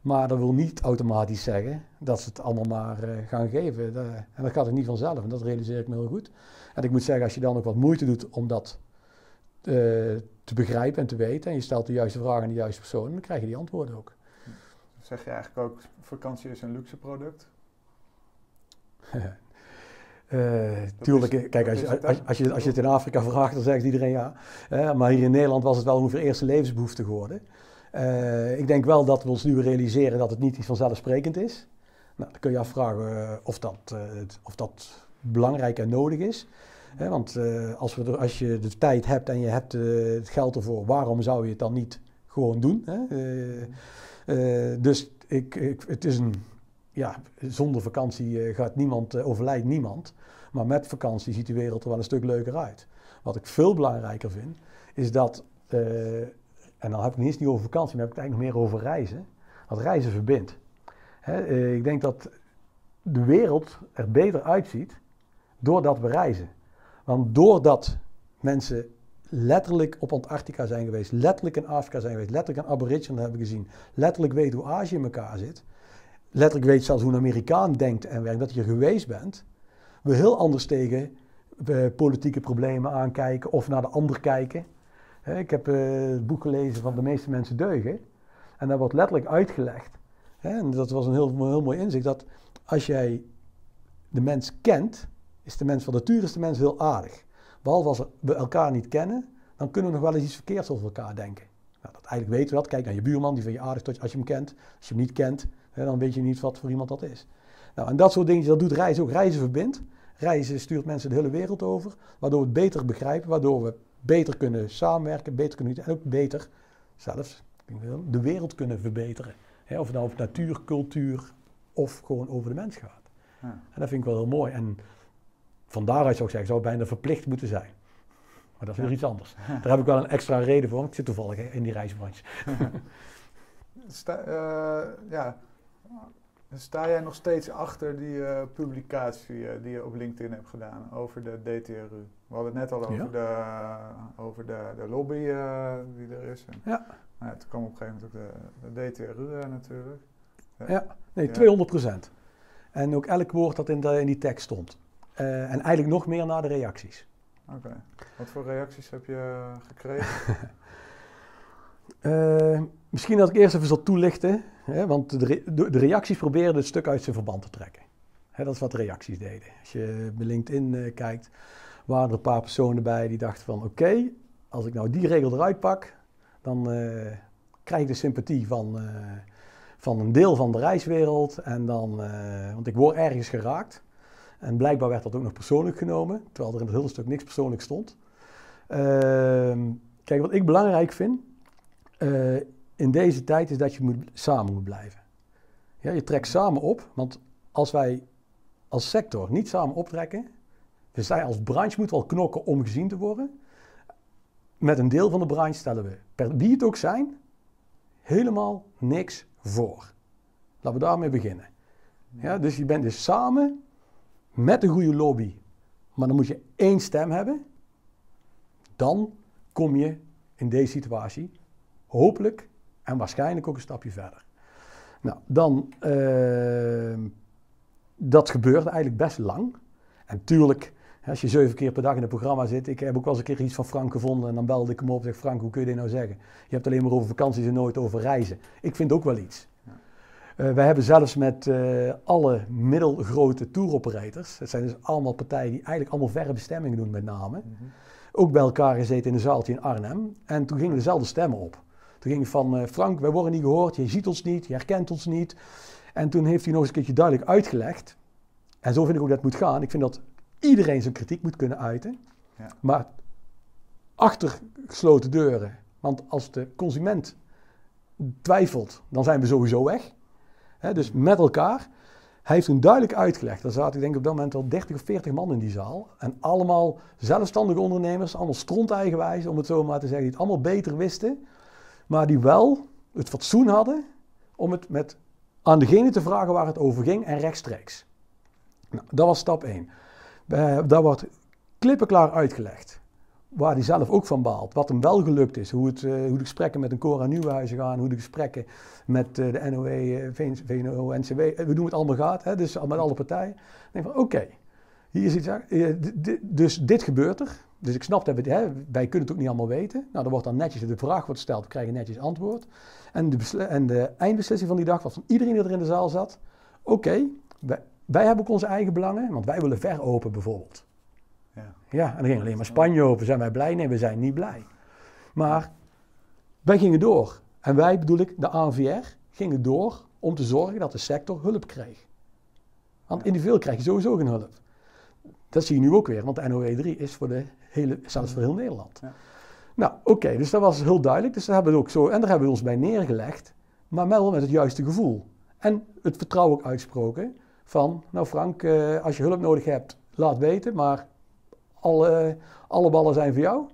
Maar dat wil niet automatisch zeggen dat ze het allemaal maar uh, gaan geven. en dat gaat er niet vanzelf en dat realiseer ik me heel goed. En ik moet zeggen, als je dan ook wat moeite doet om dat uh, te begrijpen en te weten, en je stelt de juiste vragen aan de juiste persoon, dan krijg je die antwoorden ook. Zeg je eigenlijk ook, vakantie is een luxe product? [LAUGHS] Uh, tuurlijk, is, kijk, als je, als, als, je, als je het in Afrika vraagt, dan zegt iedereen ja. Uh, maar hier in Nederland was het wel ongeveer eerste levensbehoefte geworden. Uh, ik denk wel dat we ons nu realiseren dat het niet iets vanzelfsprekend is. Nou, dan kun je afvragen of, dat, of dat belangrijk en nodig is. want als, we er, als je de tijd hebt en je hebt het geld ervoor, waarom zou je het dan niet gewoon doen? Dus ik, ik, het is een, ja, zonder vakantie gaat niemand, overlijdt niemand. Maar met vakantie ziet de wereld er wel een stuk leuker uit. Wat ik veel belangrijker vind, is dat, en dan heb ik niet eens niet over vakantie, maar heb ik het eigenlijk nog meer over reizen. Dat reizen verbindt. ik denk dat de wereld er beter uitziet doordat we reizen. Want doordat mensen letterlijk op Antarctica zijn geweest, letterlijk in Afrika zijn geweest, letterlijk een Aborigine hebben gezien, letterlijk weten hoe Azië in elkaar zit, letterlijk weet zelfs hoe een Amerikaan denkt en werkt, dat je geweest bent, we heel anders tegen uh, politieke problemen aankijken of naar de ander kijken. ik heb uh, het boek gelezen van De meeste mensen deugen en daar wordt letterlijk uitgelegd, en dat was een heel, heel mooi inzicht, dat als jij de mens kent, is de mens van nature is de mens heel aardig. Behalve als we elkaar niet kennen, dan kunnen we nog wel eens iets verkeerds over elkaar denken. Nou, dat eigenlijk weten we dat. Kijk naar je buurman, die vind je aardig tot als je hem kent. Als je hem niet kent, hè, dan weet je niet wat voor iemand dat is. Nou, en dat soort dingen, dat doet reizen ook. Reizen verbindt. Reizen stuurt mensen de hele wereld over, waardoor we het beter begrijpen, waardoor we beter kunnen samenwerken, beter kunnen en ook beter zelfs de wereld kunnen verbeteren. of het nou over natuur, cultuur of gewoon over de mens gaat. Ja. En dat vind ik wel heel mooi. En van daaruit zou ik zeggen, zou het bijna verplicht moeten zijn. Maar dat is weer iets anders. Daar heb ik wel een extra reden voor, want ik zit toevallig in die reisbranche. [LAUGHS] Sta, uh, ja. Sta jij nog steeds achter die uh, publicatie uh, die je op LinkedIn hebt gedaan over de DTRU? We hadden het net al over, ja. de, over de, de lobby die er is. En, ja. Nou, toen kwam op een gegeven moment ook de, de DTRU natuurlijk. Ja, nee, 200 procent. En ook elk woord dat in, de, in die tekst stond. en eigenlijk nog meer naar de reacties. Oké. Wat voor reacties heb je gekregen? [LAUGHS] misschien dat ik eerst even zal toelichten. Hè, want de, de, reacties probeerden het stuk uit zijn verband te trekken. Hè, dat is wat de reacties deden. Als je bij LinkedIn uh, kijkt, waren er een paar personen bij die dachten van... oké, als ik nou die regel eruit pak, dan uh, krijg ik de sympathie van, van een deel van de reiswereld. En dan, want ik word ergens geraakt. En blijkbaar werd dat ook nog persoonlijk genomen, terwijl er in het hele stuk niks persoonlijk stond. Ehm, kijk, wat ik belangrijk vind in deze tijd is dat je moet, samen moet blijven. Ja, je trekt samen op, want als wij als sector niet samen optrekken, we zijn als branche moeten wel knokken om gezien te worden. Met een deel van de branche stellen we, per wie het ook zijn, helemaal niks voor. Laten we daarmee beginnen. Ja, dus je bent dus samen met een goede lobby, maar dan moet je één stem hebben, dan kom je in deze situatie hopelijk en waarschijnlijk ook een stapje verder. Nou, dan, uh, dat gebeurde eigenlijk best lang. En tuurlijk, als je zeven keer per dag in het programma zit, ik heb ook wel eens een keer iets van Frank gevonden en dan belde ik hem op en zeg Frank, hoe kun je dit nou zeggen? Je hebt alleen maar over vakanties en nooit over reizen. Ik vind ook wel iets. Uh, wij hebben zelfs met uh, alle middelgrote touroperators, dat zijn dus allemaal partijen die eigenlijk allemaal verre bestemmingen doen met name, mhm. ook bij elkaar gezeten in een zaaltje in Arnhem. En toen gingen dezelfde stemmen op. Toen ging van uh, Frank, wij worden niet gehoord, je ziet ons niet, je herkent ons niet. En toen heeft hij nog eens een keertje duidelijk uitgelegd, en zo vind ik ook dat het moet gaan. Ik vind dat iedereen zijn kritiek moet kunnen uiten, ja. maar achter gesloten deuren. Want als de consument twijfelt, dan zijn we sowieso weg dus met elkaar. Hij heeft toen duidelijk uitgelegd. Er zaten, ik denk op dat moment al 30 of 40 man in die zaal. En allemaal zelfstandige ondernemers, allemaal stronteigenwijs, om het zo maar te zeggen, die het allemaal beter wisten. Maar die wel het fatsoen hadden om het met, aan degene te vragen waar het over ging en rechtstreeks. Nou, dat was stap 1. Uh, dat wordt klippenklaar uitgelegd waar hij zelf ook van baalt. Wat hem wel gelukt is. Hoe, het, uh, hoe de gesprekken met een Cora Nieuwenhuizen gaan. Hoe de gesprekken met uh, de NOE, VNO, NCW. We doen het allemaal gaat. Hè, dus met alle partijen. Dan denk van oké. Hier zit uh, dus dit gebeurt er. Dus ik snap dat we, hè, wij kunnen het ook niet allemaal weten. Nou, dan wordt dan netjes de vraag wordt gesteld, we krijgen netjes antwoord. En de, en de eindbeslissing van die dag was van iedereen die er in de zaal zat. Oké, wij, wij hebben ook onze eigen belangen, want wij willen veropen bijvoorbeeld. Ja. ja, en dan ging alleen maar Spanje open. Zijn wij blij? Nee, we zijn niet blij. Maar wij gingen door. En wij, bedoel ik, de ANVR, gingen door om te zorgen dat de sector hulp kreeg. Want individueel krijg je sowieso geen hulp. Dat zie je nu ook weer, want de NOE3 is voor de hele, zelfs voor heel Nederland. Ja. Nou, oké, dus dat was heel duidelijk. Dus daar hebben we ook zo, en daar hebben we ons bij neergelegd, maar wel met het juiste gevoel. En het vertrouwen ook uitsproken van, nou Frank, eh, als je hulp nodig hebt, laat weten, maar alle, alle ballen zijn voor jou.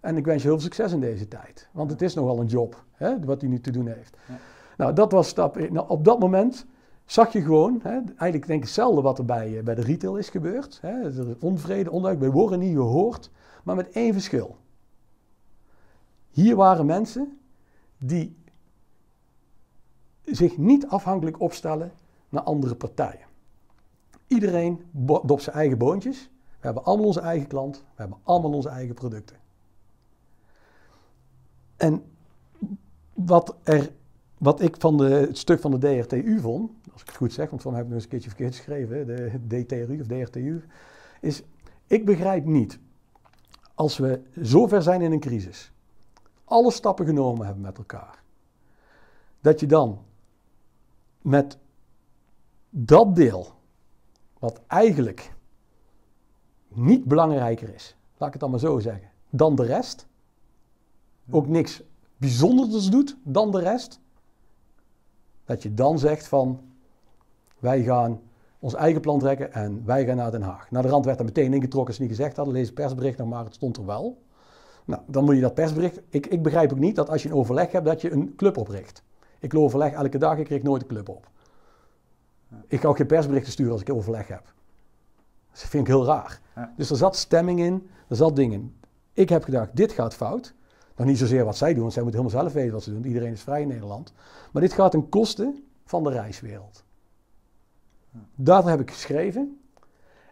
En ik wens je heel veel succes in deze tijd. Want het is nogal een job, hè, wat hij nu te doen heeft. Ja. Nou, dat was stap nou, op dat moment zag je gewoon, hè, eigenlijk denk ik hetzelfde wat er bij, eh, bij de retail is gebeurd. Hè, onvrede, onduidelijk, we worden niet gehoord, maar met één verschil. Hier waren mensen die zich niet afhankelijk opstellen naar andere partijen. Iedereen op zijn eigen boontjes. We hebben allemaal onze eigen klant, we hebben allemaal onze eigen producten. En wat, er, wat ik van de, het stuk van de DRTU vond, als ik het goed zeg, want van heb ik nog eens een keertje verkeerd geschreven, de DTRU of DRTU, is, ik begrijp niet, als we zover zijn in een crisis, alle stappen genomen hebben met elkaar, dat je dan met dat deel, wat eigenlijk niet belangrijker is, laat ik het dan maar zo zeggen, dan de rest, ook niks bijzonders doet dan de rest, dat je dan zegt van wij gaan ons eigen plan trekken en wij gaan naar Den Haag. Naar de rand werd er meteen ingetrokken, als ze niet gezegd hadden, lees het persbericht nog maar, het stond er wel. Nou, dan moet je dat persbericht, ik, ik begrijp ook niet dat als je een overleg hebt, dat je een club opricht. Ik overleg elke dag, ik kreeg nooit een club op. Ik ga ook geen persberichten sturen als ik overleg heb. Dat vind ik heel raar. Dus er zat stemming in, er zat dingen. Ik heb gedacht, dit gaat fout. Nog niet zozeer wat zij doen, want zij moeten helemaal zelf weten wat ze doen. Iedereen is vrij in Nederland. Maar dit gaat ten koste van de reiswereld. Daar heb ik geschreven.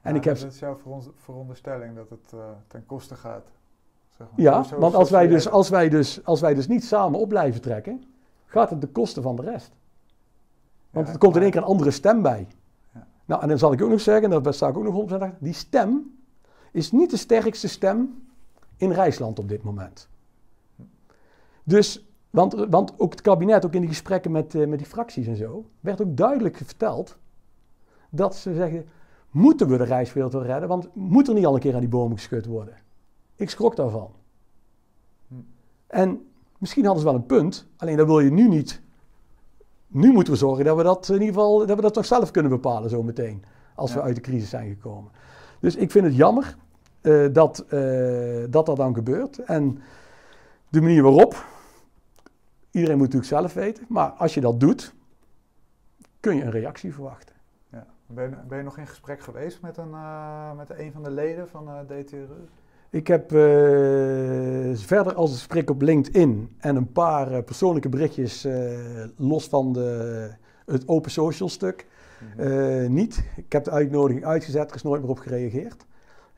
En Ja, ik heb, Dat is jouw veron- veronderstelling dat het eh, ten koste gaat. Zeg maar. ja, Zo- want als wij, dus, als, wij dus, als wij dus niet samen op blijven trekken, gaat het ten koste van de rest. Want Ja, er komt in één keer een andere stem bij. Ja. Nou, en dan zal ik ook nog zeggen, en daar sta ik ook nog 100% achter, die stem is niet de sterkste stem in Rijsland op dit moment. Dus, want, want ook het kabinet, ook in die gesprekken met, eh, met die fracties en zo, werd ook duidelijk verteld dat ze zeggen, moeten we de reiswereld wel redden? Want moet er niet al een keer aan die bomen geschud worden? Ik schrok daarvan. Hm. En misschien hadden ze wel een punt, alleen dat wil je nu niet. Nu moeten we zorgen dat we dat in ieder geval, dat we dat toch zelf kunnen bepalen zo meteen, als we uit de crisis zijn gekomen. Dus ik vind het jammer eh, dat, eh, dat dat dan gebeurt. En de manier waarop, iedereen moet natuurlijk zelf weten, maar als je dat doet, kun je een reactie verwachten. Ja. Ben, je- ben je nog in gesprek geweest met een, eh, met een van de leden van eh DTRU? Ik heb eh, verder als een gesprek op LinkedIn en een paar persoonlijke berichtjes los van de, het open social stuk eh, niet. Ik heb de uitnodiging uitgezet, er is nooit meer op gereageerd.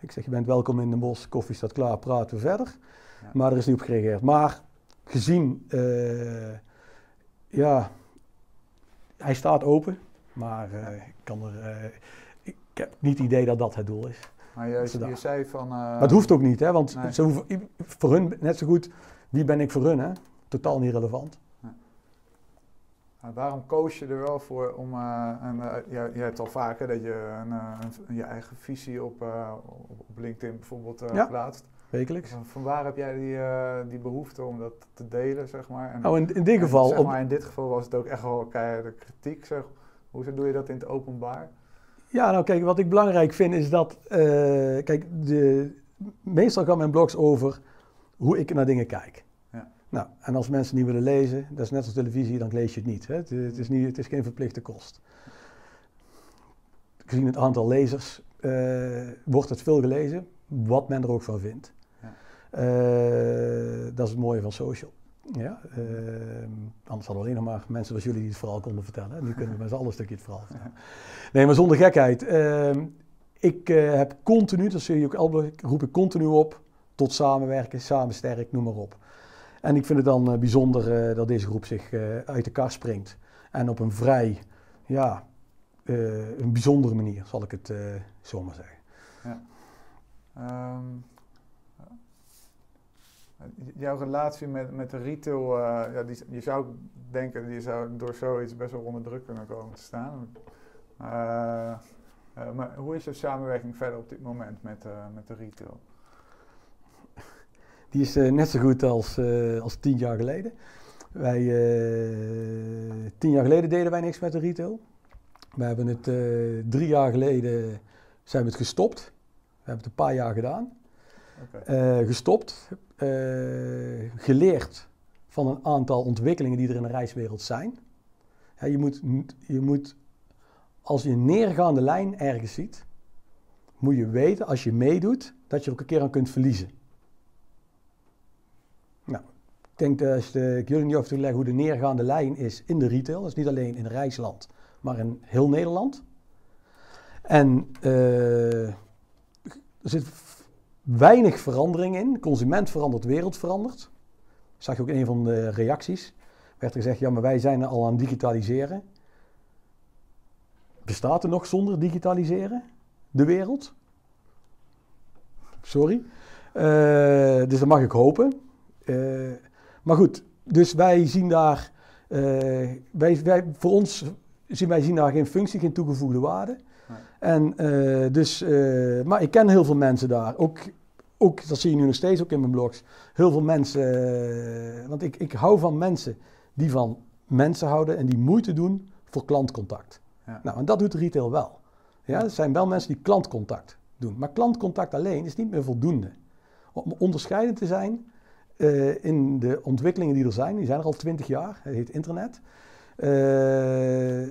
Ik zeg, je bent welkom in de bos, koffie staat klaar, praten we verder. Ja. Maar er is niet op gereageerd. Maar gezien, eh, ja, hij staat open, maar eh, ik, kan er, eh, ik heb niet het idee dat dat het doel is. Maar je, je zei van... Maar het hoeft ook niet, hè? want Nee. ze hoeven, voor hun net zo goed, wie ben ik voor hun? Hè? Totaal niet relevant. Daarom koos je er wel voor om, je, je hebt al vaker dat je een, een- je eigen visie op, op, LinkedIn bijvoorbeeld Ja. plaatst. Wekelijks. Van, van waar heb jij die, eh, die behoefte om dat te delen, zeg maar? En, Nou, in, in dit en geval, zeg maar, in dit geval was het ook echt wel keiharde kritiek, zeg. Hoe doe je dat in het openbaar? ja, nou kijk, wat ik belangrijk vind is dat, eh, kijk, de, meestal gaan mijn blogs over hoe ik naar dingen kijk. Ja. Nou, en als mensen niet willen lezen, dat is net als televisie, dan lees je het niet. Hè? Het, het is niet. het is geen verplichte kost. Gezien het aantal lezers eh, wordt het veel gelezen, wat men er ook van vindt. Ja. Eh, dat is het mooie van social. Ja, eh, anders hadden we alleen nog maar mensen zoals jullie die het verhaal konden vertellen. Nu kunnen we met z'n allen een stukje het verhaal vertellen. [LAUGHS] Nee, maar zonder gekheid. Ehm, ik eh, heb continu, dat zie je ook al, roep ik continu op, tot samenwerken, samen sterk, noem maar op. En ik vind het dan eh, bijzonder dat deze groep zich uit de kar springt. En op een vrij, ja, een bijzondere manier, zal ik het zomaar zeggen. Ehm, j- jouw relatie met, met de retail, eh, ja, die, je zou denken, die zou door zoiets best wel onder druk kunnen komen te staan. Eh, eh, maar hoe is je samenwerking verder op dit moment met, met de retail? Die is net zo goed als, als tien jaar geleden. Wij, tien jaar geleden deden wij niks met de retail. We hebben het drie jaar geleden zijn we het gestopt. We hebben het een paar jaar gedaan. Gestopt, eh, geleerd van een aantal ontwikkelingen die er in de reiswereld zijn. Ja, je, moet, je moet, als je een neergaande lijn ergens ziet, moet je weten als je meedoet dat je ook een keer aan kunt verliezen. Nou, ik denk dat de, ik jullie niet over te leggen hoe de neergaande lijn is in de retail. Dat is niet alleen in reisland, maar in heel Nederland. En eh, er zit weinig verandering in. Consument verandert, wereld verandert. Zag je ook in een van de reacties. Werd er gezegd, ja, maar wij zijn al aan het digitaliseren. Bestaat er nog zonder digitaliseren? De wereld? Sorry. Uh, dus dat mag ik hopen. Uh, maar goed, dus wij zien daar, uh, wij, wij, voor ons zien wij zien daar geen functie, geen toegevoegde waarde. Nee. En dus, maar ik ken heel veel mensen daar, ook, ook, dat zie je nu nog steeds ook in mijn blogs, heel veel mensen, want ik, ik hou van mensen die van mensen houden en die moeite doen voor klantcontact. Ja. Nou, en dat doet retail wel. Ja, er zijn wel mensen die klantcontact doen. Maar klantcontact alleen is niet meer voldoende. Om onderscheidend te zijn uh, in de ontwikkelingen die er zijn, die zijn er al twintig jaar, het heet internet, uh,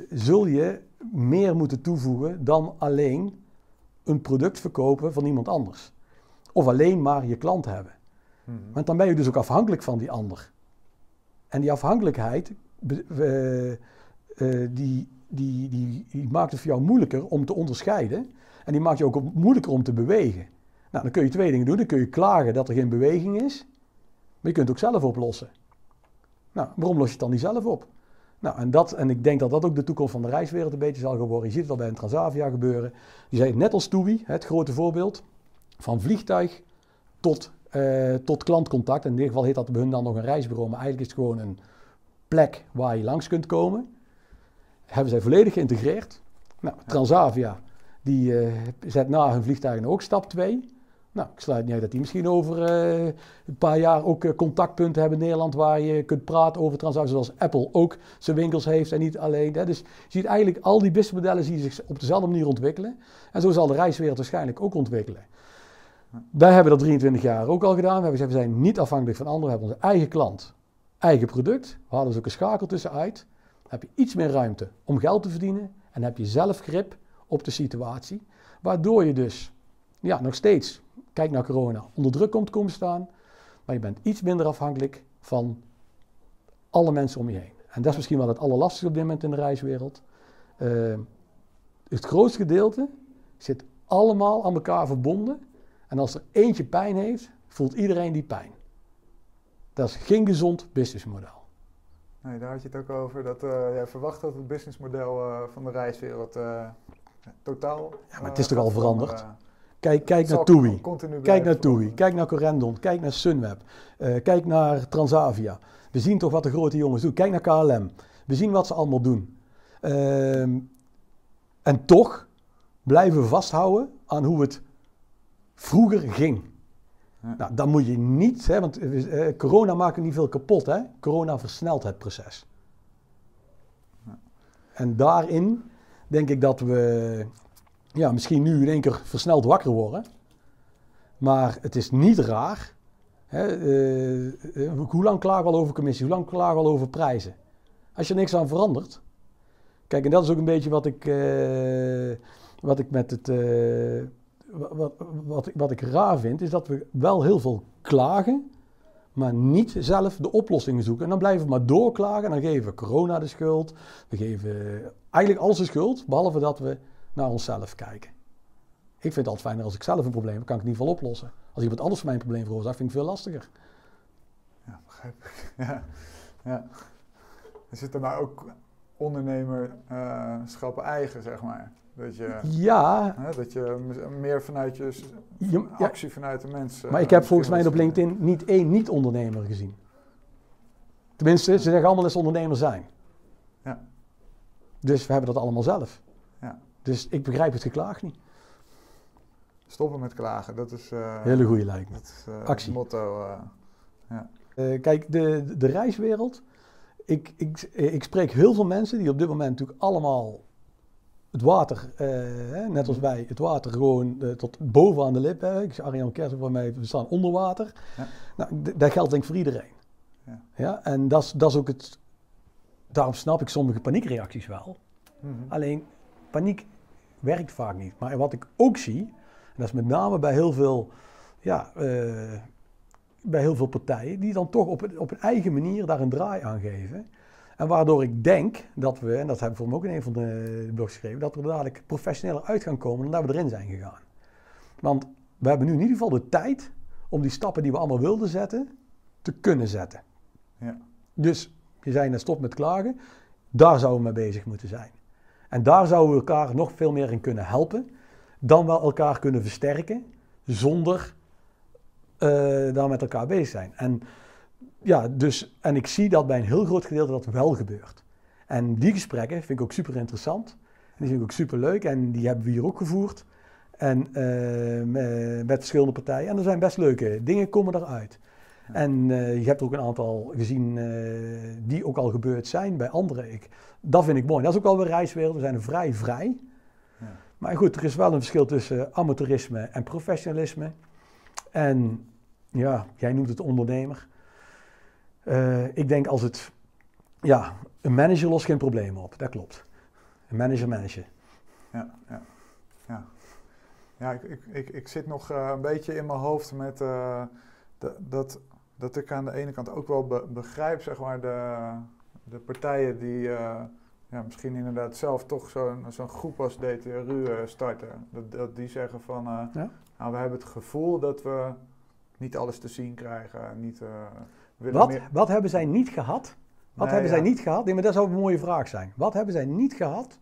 zul je meer moeten toevoegen dan alleen een product verkopen van iemand anders. Of alleen maar je klant hebben. Hmm. Want dan ben je dus ook afhankelijk van die ander. En die afhankelijkheid, uh, die, die, die, die maakt het voor jou moeilijker om te onderscheiden. En die maakt je ook moeilijker om te bewegen. Nou, dan kun je twee dingen doen. Dan kun je klagen dat er geen beweging is. Maar je kunt het ook zelf oplossen. Nou, waarom los je het dan niet zelf op? Nou, en, dat, en ik denk dat dat ook de toekomst van de reiswereld een beetje zal worden. Je ziet al bij een Transavia gebeuren. Die zei net als TUI, het grote voorbeeld, van vliegtuig tot, uh, tot klantcontact. In ieder geval heet dat bij hun dan nog een reisbureau, maar eigenlijk is het gewoon een plek waar je langs kunt komen hebben zij volledig geïntegreerd. Nou, Transavia, die uh, zet na hun vliegtuigen ook stap 2. Nou, ik sluit niet uit dat die misschien over uh, een paar jaar ook uh, contactpunten hebben in Nederland waar je kunt praten over Transavia, zoals Apple ook zijn winkels heeft en niet alleen. Hè. Dus je ziet eigenlijk al die businessmodellen die zich op dezelfde manier ontwikkelen. En zo zal de reiswereld waarschijnlijk ook ontwikkelen. Wij hebben dat 23 jaar ook al gedaan. We, hebben, we zijn niet afhankelijk van anderen. We hebben onze eigen klant, eigen product. We hadden dus ook een schakel tussenuit heb je iets meer ruimte om geld te verdienen en heb je zelf grip op de situatie. Waardoor je dus ja, nog steeds, kijk naar corona, onder druk komt komen staan, maar je bent iets minder afhankelijk van alle mensen om je heen. En dat is misschien wel het allerlastigste op dit moment in de reiswereld. Uh, het grootste gedeelte zit allemaal aan elkaar verbonden. En als er eentje pijn heeft, voelt iedereen die pijn. Dat is geen gezond businessmodel. Nee, daar had je het ook over. Dat uh, jij verwacht dat het businessmodel uh, van de reiswereld totaal. Ja, maar het is toch al veranderd? Kijk, kijk naar TUI. Kijk naar TUI. Kijk naar Corendon. Kijk naar Sunweb. kijk naar Transavia. We zien toch wat de grote jongens doen. Kijk naar KLM. We zien wat ze allemaal doen. Ehm, en toch blijven we vasthouden aan hoe het vroeger ging. Nou, dan moet je niet, hè, want eh, corona maakt niet veel kapot. Hè? Corona versnelt het proces. Ja. En daarin denk ik dat we ja, misschien nu in één keer versneld wakker worden. Maar het is niet raar. Hè, uh, hoe lang klagen we al over commissie? Hoe lang klagen we al over prijzen? Als je niks aan verandert. Kijk, en dat is ook een beetje wat ik, uh, wat ik met het wat, wat, wat ik raar vind, is dat we wel heel veel klagen, maar niet zelf de oplossingen zoeken. En dan blijven we maar doorklagen en dan geven we corona de schuld. We geven eigenlijk alles de schuld, behalve dat we naar onszelf kijken. Ik vind het altijd fijner als ik zelf een probleem heb, kan ik het in ieder geval oplossen. Als iemand anders mijn probleem veroorzaakt, vind ik het veel lastiger. Ja, begrijp ik. [LAUGHS] Ja, ja. Er zit er nou ook ondernemerschap eigen, zeg maar. Dat je, ja. Hè, dat je meer vanuit je, actie vanuit de mensen. Maar ik heb volgens mij op LinkedIn niet één niet-ondernemer gezien. Tenminste, ze zeggen allemaal dat ze ondernemer zijn. Ja. Dus we hebben dat allemaal zelf. Dus ik begrijp het geklaag niet. Stoppen met klagen, dat is... Uh, Hele goede lijkt me. Dat is uh, Actie. motto. Uh, ja. kijk, de, de reiswereld. Ik, ik, ik spreek heel veel mensen die op dit moment natuurlijk allemaal het water, eh, net als wij, het water gewoon tot bovenaan de lippen. Ik zie Arjan Kersen voor mij, we staan onder water. Ja. Nou, dat geldt denk ik voor iedereen. Ja. ja? En dat is ook het, daarom snap ik sommige paniekreacties wel. Mm -hmm. Alleen, paniek werkt vaak niet. Maar wat ik ook zie, en dat is met name bij heel veel, ja, uh, bij heel veel partijen, die dan toch op, op een eigen manier daar een draai aan geven. En waardoor ik denk dat we, en dat hebben we voor ook in een van de blogs geschreven, dat we er dadelijk professioneler uit gaan komen dan dat we erin zijn gegaan. Want we hebben nu in ieder geval de tijd om die stappen die we allemaal wilden zetten, te kunnen zetten. Ja. Dus je zei net stop met klagen, daar zouden we mee bezig moeten zijn. En daar zouden we elkaar nog veel meer in kunnen helpen, dan wel elkaar kunnen versterken, zonder uh, daar met elkaar bezig zijn. En, ja, dus, en ik zie dat bij een heel groot gedeelte dat wel gebeurt. En die gesprekken vind ik ook super interessant. Die vind ik ook super leuk en die hebben we hier ook gevoerd. En uh, met verschillende partijen. En er zijn best leuke dingen komen eruit. En uh, je hebt ook een aantal gezien uh, die ook al gebeurd zijn bij anderen. Ik, dat vind ik mooi. Dat is ook wel weer reiswereld. We zijn vrij vrij. Ja. Maar goed, er is wel een verschil tussen amateurisme en professionalisme. En ja, jij noemt het ondernemer. Uh, ik denk als het, ja, een manager lost geen probleem op. Dat klopt. Een manager manager. Ja, ja, ja. Ja, ik, ik, ik, ik zit nog een beetje in mijn hoofd met dat dat ik aan de ene kant ook wel begrijp, zeg maar, de, de partijen die uh, ja, misschien inderdaad zelf toch zo'n zo'n groep als DTRU uh, starten. Dat, dat die zeggen van, uh, ja? nou, we hebben het gevoel dat we niet alles te zien krijgen. Niet, wat, meer... wat hebben zij niet gehad? Wat hebben zij niet gehad? Nee, maar dat zou een mooie vraag zijn. Wat hebben zij niet gehad?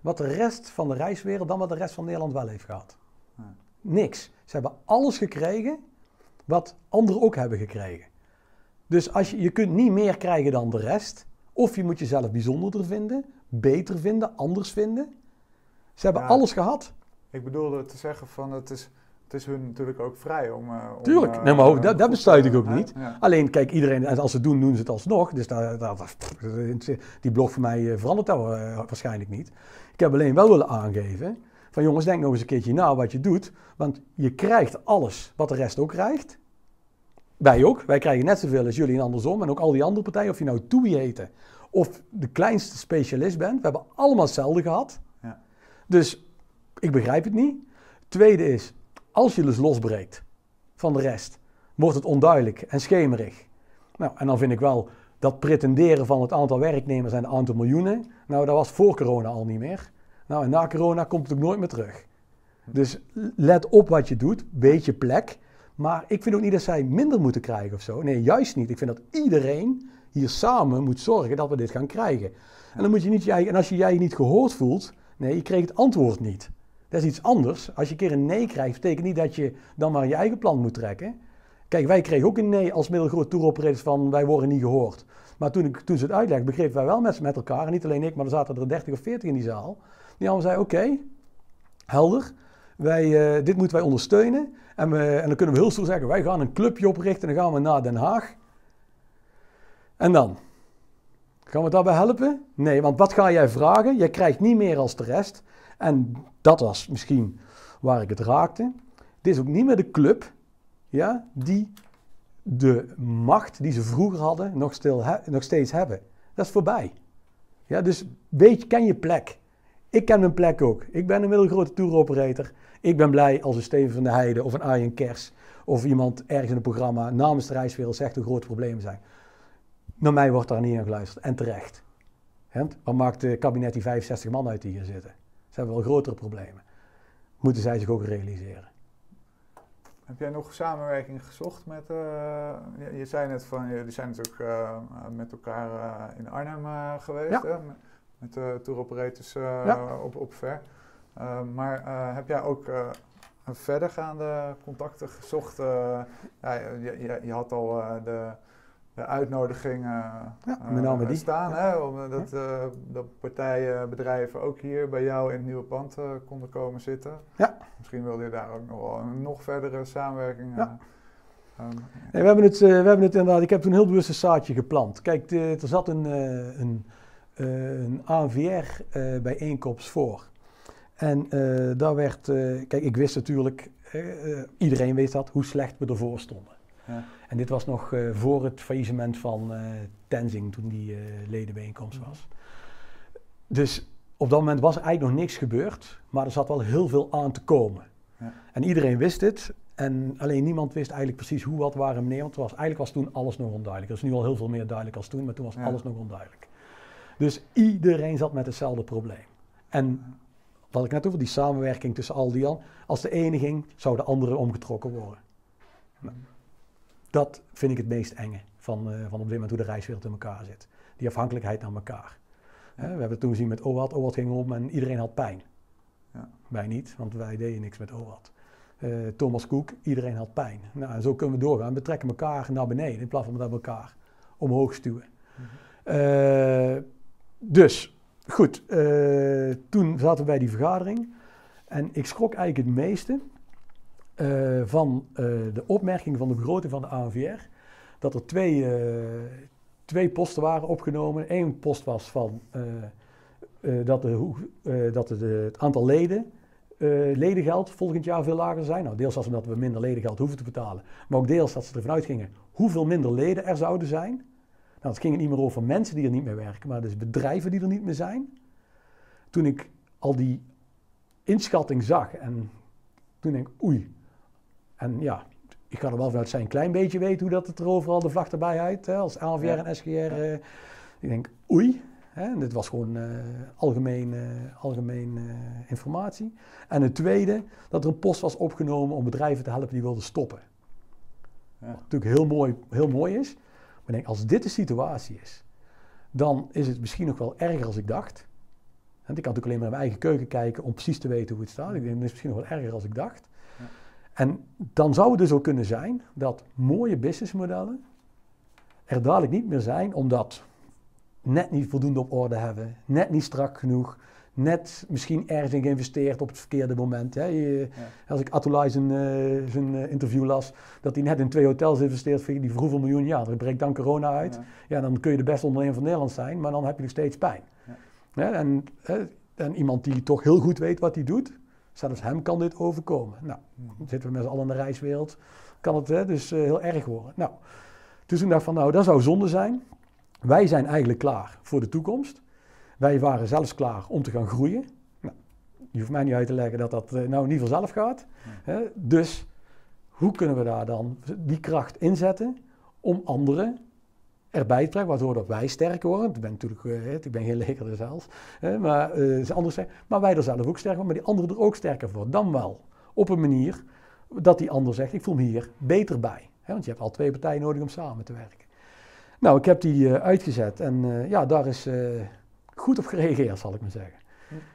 Wat de rest van de reiswereld dan wat de rest van Nederland wel heeft gehad? Niks. Ze hebben alles gekregen wat anderen ook hebben gekregen. Dus als je, je kunt niet meer krijgen dan de rest. Of je moet jezelf bijzonderder vinden, beter vinden, anders vinden. Ze hebben alles gehad. Ik bedoelde te zeggen van het is, het is hun natuurlijk ook vrij om... Uh, Tuurlijk, om, nee, maar uh, dat, dat bestuit ik ook niet. Alleen, kijk, iedereen, als ze het doen, doen ze het alsnog. Dus daar, daar, die blog voor mij verandert dat waarschijnlijk niet. Ik heb alleen wel willen aangeven van jongens, denk nog eens een keertje na wat je doet. Want je krijgt alles wat de rest ook krijgt. Wij ook. Wij krijgen net zoveel als jullie en andersom. En ook al die andere partijen, of je nou Toei heette of de kleinste specialist bent. We hebben allemaal hetzelfde gehad. Ja. Dus ik begrijp het niet. Tweede is, als je dus losbreekt van de rest, wordt het onduidelijk en schemerig. Nou, en dan vind ik wel dat pretenderen van het aantal werknemers en het aantal miljoenen, nou, dat was voor corona al niet meer. Nou, en na corona komt het ook nooit meer terug. Dus let op wat je doet, beetje plek. Maar ik vind ook niet dat zij minder moeten krijgen of zo. Nee, juist niet. Ik vind dat iedereen hier samen moet zorgen dat we dit gaan krijgen. En dan moet je niet jij, en als je jij niet gehoord voelt, nee, je kreeg het antwoord niet. Dat is iets anders. Als je een keer een nee krijgt, betekent niet dat je dan maar je eigen plan moet trekken. Kijk, wij kregen ook een nee als middelgroot toeroperators van wij worden niet gehoord. Maar toen, ik, toen ze het uitlegden, begrepen wij wel met, met elkaar, en niet alleen ik, maar er zaten er 30 of 40 in die zaal. Die allemaal zeiden, oké, helder, wij, uh, dit moeten wij ondersteunen. En, we, en dan kunnen we heel stoer zeggen, wij gaan een clubje oprichten en dan gaan we naar Den Haag. En dan? Gaan we daarbij helpen? Nee, want wat ga jij vragen? Jij krijgt niet meer als de rest. En dat was misschien waar ik het raakte. Dit is ook niet meer de club ja, die de macht die ze vroeger hadden nog, stil nog steeds hebben. Dat is voorbij. Ja, dus weet, ken je plek. Ik ken mijn plek ook. Ik ben een middelgrote tour operator. Ik ben blij als een Steven van de Heide of een Arjen Kers of iemand ergens in het programma namens de reiswereld zegt hoe grote problemen zijn. Naar mij wordt daar niet aan geluisterd en terecht. Wat maakt de kabinet die 65 man uit die hier zitten? Ze hebben wel grotere problemen. Moeten zij zich ook realiseren. Heb jij nog samenwerking gezocht met, uh, je, zei net van, jullie zijn natuurlijk uh, met elkaar uh, in Arnhem geweest, ja. hè? Met de tour operators ja. op, op ver. Uh, maar uh, heb jij ook uh, verdergaande contacten gezocht? ja, je, je, je, had al de, de uitnodiging ja, die. staan, hè, om, dat, dat partijen, bedrijven ook hier bij jou in het nieuwe pand konden komen zitten. Ja. Misschien wilde je daar ook nog wel een nog verdere samenwerking. Ja. Um, nee, we, hebben het, we hebben het inderdaad, ik heb toen heel bewust een zaadje geplant. Kijk, de, er zat een, een, een ANVR-bijeenkomst voor. En uh, daar werd, uh, kijk, ik wist natuurlijk, uh, iedereen weet dat, hoe slecht we ervoor stonden. Ja. En dit was nog voor het faillissement van Tenzing, toen die ledenbijeenkomst was. Dus op dat moment was er eigenlijk nog niks gebeurd, maar er zat wel heel veel aan te komen. Ja. En iedereen wist het, en alleen niemand wist eigenlijk precies hoe, wat, waar en wanneer. Want was, eigenlijk was toen alles nog onduidelijk. Er is nu al heel veel meer duidelijk als toen, maar toen was ja. alles nog onduidelijk. Dus iedereen zat met hetzelfde probleem. En wat ik net over, die samenwerking tussen al die al. Als de ene ging, zou de andere omgetrokken worden. Nou, dat vind ik het meest enge van, uh, van op dit moment hoe de reiswereld in elkaar zit. Die afhankelijkheid naar elkaar. we hebben het toen gezien met OWAT. OWAT ging om en iedereen had pijn. Ja. Wij niet, want wij deden niks met OWAT. Eh, Thomas Cook, iedereen had pijn. Nou, en zo kunnen we doorgaan. We trekken elkaar naar beneden in plaats van dat we elkaar omhoog stuwen. Eh, dus, goed. eh, toen zaten we bij die vergadering. En ik schrok eigenlijk het meeste eh, van eh, de opmerking van de begroting van de ANVR. Dat er twee, twee posten waren opgenomen. Eén post was van dat, de, dat de, het aantal leden, eh, ledengeld volgend jaar veel lager zijn. Nou, deels was omdat we minder ledengeld hoeven te betalen. Maar ook deels dat ze ervan uitgingen hoeveel minder leden er zouden zijn. Nou, het ging niet meer over mensen die er niet meer werken, maar dus bedrijven die er niet meer zijn. Toen ik al die inschatting zag en toen denk ik, oei. En ja, ik ga er wel vanuit zijn een klein beetje weten hoe dat het er overal de vlag erbij uit, hè, als ANVR Ja. en SGR. eh, ik denk, oei. Hè, en dit was gewoon eh, algemeen, eh, algemeen informatie. En het tweede, dat er een post was opgenomen om bedrijven te helpen die wilden stoppen. Ja. Wat natuurlijk heel mooi, heel mooi is. Ik denk, als dit de situatie is, dan is het misschien nog wel erger als ik dacht. Want ik kan natuurlijk alleen maar in mijn eigen keuken kijken om precies te weten hoe het staat. Ik denk, het is misschien nog wel erger als ik dacht. Ja. En dan zou het dus ook kunnen zijn dat mooie businessmodellen er dadelijk niet meer zijn, omdat net niet voldoende op orde hebben, net niet strak genoeg, net misschien ergens in geïnvesteerd op het verkeerde moment. Hè. Je- Als ik Atulai zijn, eh, zijn eh, interview las, dat hij net in twee hotels investeert voor die voor hoeveel miljoen jaar. Er breekt dan corona uit. Ja. Ja, dan kun je de beste ondernemer van Nederland zijn, maar dan heb je nog steeds pijn. Ja. En, iemand die toch heel goed weet wat hij doet, zelfs hem kan dit overkomen. Nou, dan zitten we met z'n allen in de reiswereld, kan het hè, dus eh, heel erg worden. Nou, dus toen dacht ik van, nou, dat zou zonde zijn. Wij zijn eigenlijk klaar voor de toekomst. Wij waren zelfs klaar om te gaan groeien. Nou, je hoeft mij niet uit te leggen dat dat eh, nou niet vanzelf gaat. Hè? Dus hoe kunnen we daar dan die kracht inzetten om anderen erbij te trekken, waardoor dat wij sterker worden. Ik ben natuurlijk, eh, ik ben geen leger zelf, maar, eh, anders maar wij er zelf ook sterker worden, maar die anderen er ook sterker voor. Dan wel op een manier dat die ander zegt, ik voel me hier beter bij. Want je hebt al twee partijen nodig om samen te werken. Nou, ik heb die uitgezet en ja, daar is goed op gereageerd, zal ik maar zeggen.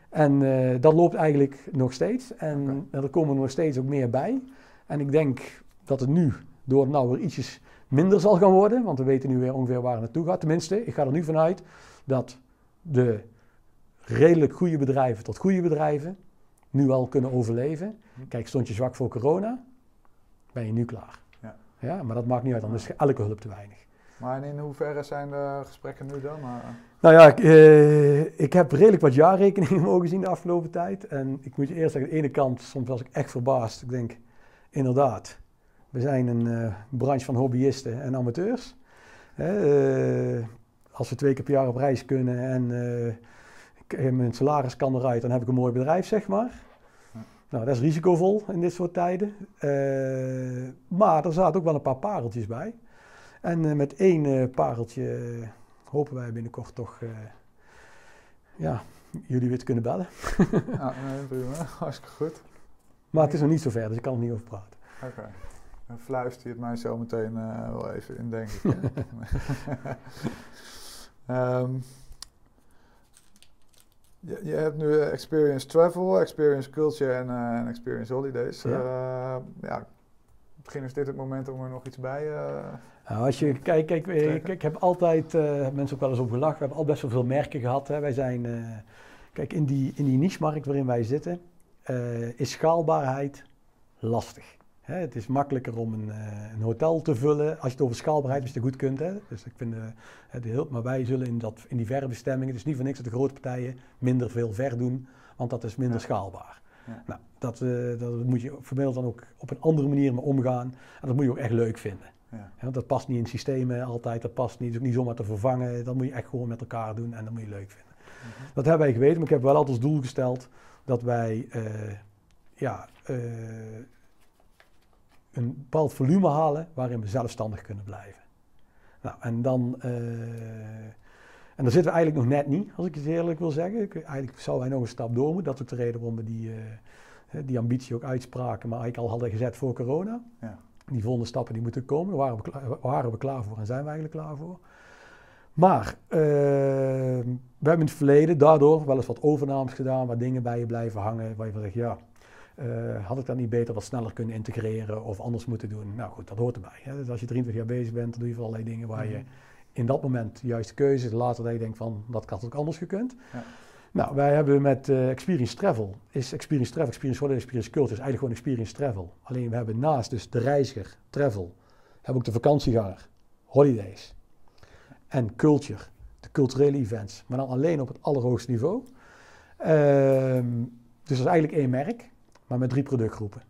En eh, dat loopt eigenlijk nog steeds. En er komen nog steeds ook meer bij. En ik denk dat het nu, door het nou weer ietsjes minder zal gaan worden, want we weten nu weer ongeveer waar het naartoe gaat. Tenminste, ik ga er nu vanuit dat de redelijk goede bedrijven tot goede bedrijven nu al kunnen overleven. Hm. Kijk, stond je zwak voor corona, ben je nu klaar. Ja. Ja, maar dat maakt niet uit, dan is elke hulp te weinig. Maar in hoeverre zijn de gesprekken nu dan? Eh, Nou ja, ik, eh, ik heb redelijk wat jaarrekeningen [LAUGHS] mogen zien de afgelopen tijd. En ik moet je eerst zeggen, aan de ene kant, soms was ik echt verbaasd. Ik denk, inderdaad, we zijn een eh, branche van hobbyisten en amateurs. Hè, als we twee keer per jaar op reis kunnen en mijn salaris kan eruit, dan heb ik een mooi bedrijf, zeg maar. Nou, dat is risicovol in dit soort tijden. Maar er zaten ook wel een paar pareltjes bij. En eh, met één eh, pareltje eh, hopen wij binnenkort toch ja, jullie weer te kunnen bellen. [LAUGHS] nou, nee, prima. [LAUGHS] Hartstikke goed. Maar het is nog niet zover, dus ik kan er niet over praten. Oké. Dan fluister je het mij zo meteen wel even in, denk ik. [LAUGHS] Ehm, je, je hebt nu Experience Travel, Experience Culture en, en Experience Holidays. Ja. Ja. ja, misschien is dit het moment om er nog iets bij... eh, Nou, als je kijkt, kijk, eh, ik, ik heb altijd, eh, mensen ook wel eens op gelachen, we hebben al best wel veel merken gehad. Hè. Wij zijn, kijk, in die, in die niche-markt waarin wij zitten, is schaalbaarheid lastig. Hè, het is makkelijker om een, een hotel te vullen als je het over schaalbaarheid goed kunt. Hè. Dus ik vind het heel, maar wij zullen in, dat, in die verre bestemmingen, het is niet voor niks dat de grote partijen minder veel ver doen, want dat is minder Ja. schaalbaar. Ja. Nou, dat, dat moet je vermiddeld dan ook op een andere manier mee omgaan en dat moet je ook echt leuk vinden. Ja. Dat past niet in systemen altijd, dat past niet, is ook niet zomaar te vervangen. Dat moet je echt gewoon met elkaar doen en dat moet je leuk vinden. Mhm. Dat hebben wij geweten, maar ik heb wel altijd als doel gesteld dat wij eh, ja, eh, een bepaald volume halen waarin we zelfstandig kunnen blijven. Nou, en dan, eh, en daar zitten we eigenlijk nog net niet, als ik het eerlijk wil zeggen. Ik, eigenlijk zouden wij nog een stap door moeten. Dat is ook de reden waarom we die, die ambitie ook uitspraken, maar eigenlijk al hadden gezet voor corona. Ja. Die volgende stappen die moeten komen, daar waren we, klaar, waren we klaar voor en zijn we eigenlijk klaar voor. Maar eh, we hebben in het verleden daardoor wel eens wat overnames gedaan, waar dingen bij je blijven hangen, waar je van zegt, ja. Uh, had ik dat niet beter wat sneller kunnen integreren of anders moeten doen? Nou goed, dat hoort erbij. Hè? Dus als je 23 jaar bezig bent, dan doe je voor allerlei dingen waar je mhm. in dat moment de juiste keuze is. Later dat je denkt van, dat had ook anders gekund. Ja. Nou, wij hebben met uh, Experience Travel, is Experience Travel, Experience Holiday, Experience Culture, is eigenlijk gewoon Experience Travel. Alleen we hebben naast dus de reiziger, travel, hebben ook de vakantieganger, holidays en culture, de culturele events, maar dan alleen op het allerhoogste niveau. Ehm, dus dat is eigenlijk één merk, maar met drie productgroepen.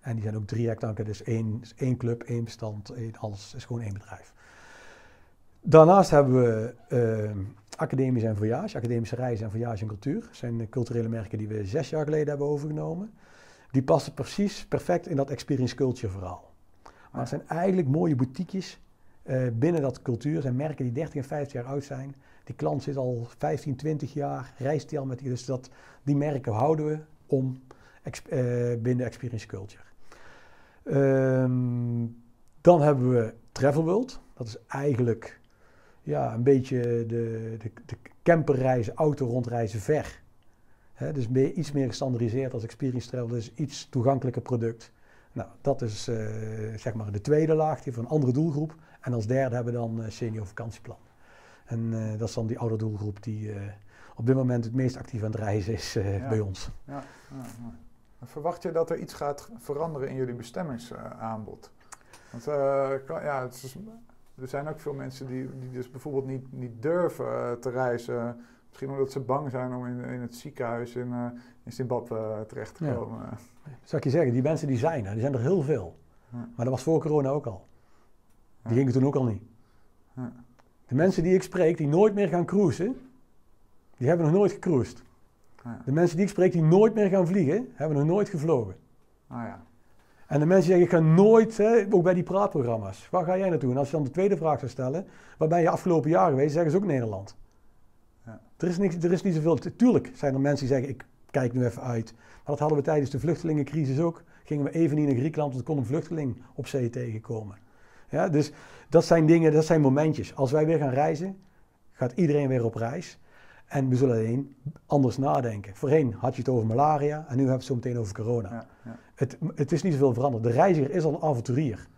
En die zijn ook drie hectare, dus één, één club, één bestand, één, alles is gewoon één bedrijf. Daarnaast hebben we uh, Academisch en Voyage, Academische Reizen en Voyage en Cultuur. Dat zijn culturele merken die we zes jaar geleden hebben overgenomen. Die passen precies perfect in dat experience culture verhaal. Maar het zijn eigenlijk mooie boutiquejes uh, binnen dat cultuur. Het zijn merken die 30 en 50 jaar oud zijn. Die klant zit al 15, 20 jaar, reist die al met die. Dus dat, die merken houden we om uh, binnen experience culture. Um, dan hebben we Travel World. Dat is eigenlijk ja, een beetje de, de, de camperreizen, auto rondreizen ver. He, dus meer, iets meer gestandardiseerd als Experience Travel, dus iets toegankelijker product. Nou, dat is uh, zeg maar de tweede laag, die van een andere doelgroep. En als derde hebben we dan uh, senior vakantieplan. En uh, dat is dan die oude doelgroep die op dit moment het meest actief aan het reizen is ja. bij ons. Ja, ja, Verwacht je dat er iets gaat veranderen in jullie bestemmingsaanbod? Want ja, het is er zijn ook veel mensen die, die dus bijvoorbeeld niet, niet durven uh, te reizen. Misschien omdat ze bang zijn om in, in het ziekenhuis in, uh, in Zimbabwe uh, terecht te komen. Zou ik je zeggen, die mensen die zijn er, die zijn er heel veel. Ja. Maar dat was voor corona ook al. Die gingen toen ook al niet. De mensen die ik spreek, die nooit meer gaan cruisen, die hebben nog nooit gecruised. De mensen die ik spreek, die nooit meer gaan vliegen, hebben nog nooit gevlogen. Ah, ja. En de mensen zeggen, ik ga nooit, hè, ook bij die praatprogramma's, waar ga jij naartoe? En als je dan de tweede vraag zou stellen, waar ben je afgelopen jaar geweest, zeggen ze ook Nederland. Ja. Er, is niks, er is niet zoveel, tuurlijk zijn er mensen die zeggen, ik kijk nu even uit. Maar dat hadden we tijdens de vluchtelingencrisis ook. Gingen we even niet naar Griekenland, want er kon een vluchteling op zee tegenkomen. Ja, dus dat zijn dingen, dat zijn momentjes. Als wij weer gaan reizen, gaat iedereen weer op reis. En we zullen alleen anders nadenken. Voorheen had je het over malaria en nu hebben we het zo meteen over corona. Ja, ja. Het, het, is niet zoveel veranderd. De reiziger is al een avonturier.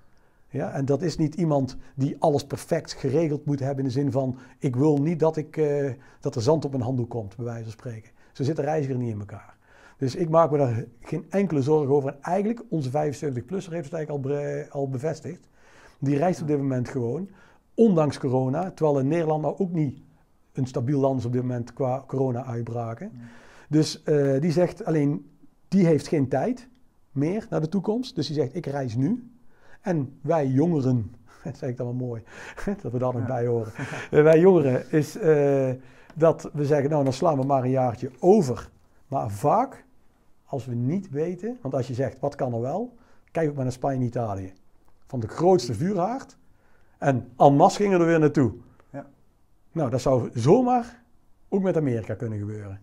Ja, en dat is niet iemand die alles perfect geregeld moet hebben in de zin van ik wil niet dat, ik, uh, dat er zand op mijn handdoek komt, bij wijze van spreken. Zo zit de reiziger niet in elkaar. Dus ik maak me daar geen enkele zorgen over. En eigenlijk, onze 75-plusser heeft het eigenlijk al, al bevestigd. Die reist op dit moment gewoon, ondanks corona, terwijl in Nederland nou ook niet een stabiel land is op dit moment qua corona-uitbraken. Dus uh, die zegt alleen, die heeft geen tijd meer naar de toekomst. Dus die zegt, ik reis nu. En wij jongeren, [LAUGHS] dat zeg ik dan wel mooi, [LAUGHS] dat we daar nog bij horen. Uh, [LAUGHS] wij jongeren is uh, dat we zeggen, nou dan slaan we maar een jaartje over. Maar vaak, als we niet weten, want als je zegt, wat kan er wel? Kijk ook maar naar Spanje en Italië. Van de grootste vuurhaard. En en masse gingen er weer naartoe. Nou, dat zou zomaar ook met Amerika kunnen gebeuren.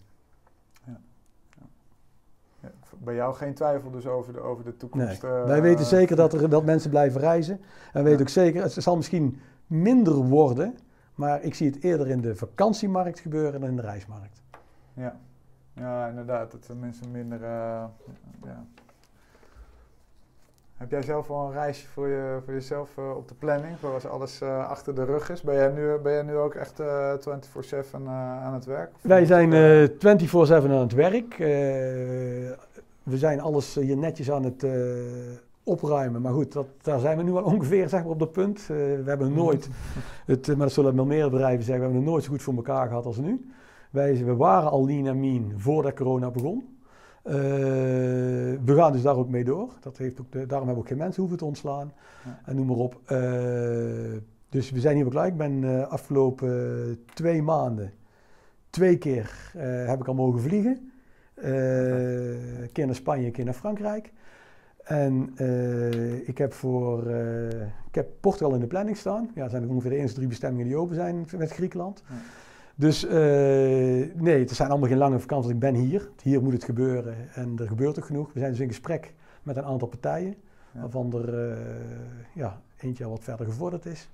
Bij jou geen twijfel dus over de, over de toekomst? Nee. Wij weten zeker dat, er, dat mensen blijven reizen. En we weten ook zeker, het zal misschien minder worden, maar ik zie het eerder in de vakantiemarkt gebeuren dan in de reismarkt. Ja, ja inderdaad. Dat mensen minder... Uh, ja heb jij zelf al een reisje voor, je, voor jezelf uh, op de planning, voor als alles uh, achter de rug is? Ben jij nu, ben jij nu ook echt uh, eh, 24-7 aan het werk? Wij zijn 24-7 aan het werk. we zijn alles hier netjes aan het opruimen. Maar goed, dat, daar zijn we nu al [LAUGHS] ongeveer zeg maar, op dat punt. we hebben nooit, [LAUGHS] het, maar dat zullen wel meer bedrijven zeggen, we hebben het nooit zo goed voor elkaar gehad als nu. Wij, we waren al lean en mean voordat corona begon. Uh, we gaan dus daar ook mee door. Dat heeft ook de, daarom hebben we ook geen mensen hoeven te ontslaan. En noem maar op. Uh, dus we zijn hier ook klaar. Ik ben uh, afgelopen twee maanden, twee keer heb ik al mogen vliegen. een keer naar Spanje, een keer naar Frankrijk. En ik heb voor ik heb Portugal in de planning staan. Ja, dat zijn ongeveer de eerste drie bestemmingen die open zijn met Griekenland. Ja. Dus uh, nee, het zijn allemaal geen lange vakanties. Ik ben hier. Hier moet het gebeuren. En er gebeurt ook genoeg. We zijn dus in gesprek met een aantal partijen. Waarvan er uh, ja, eentje al wat verder gevorderd is.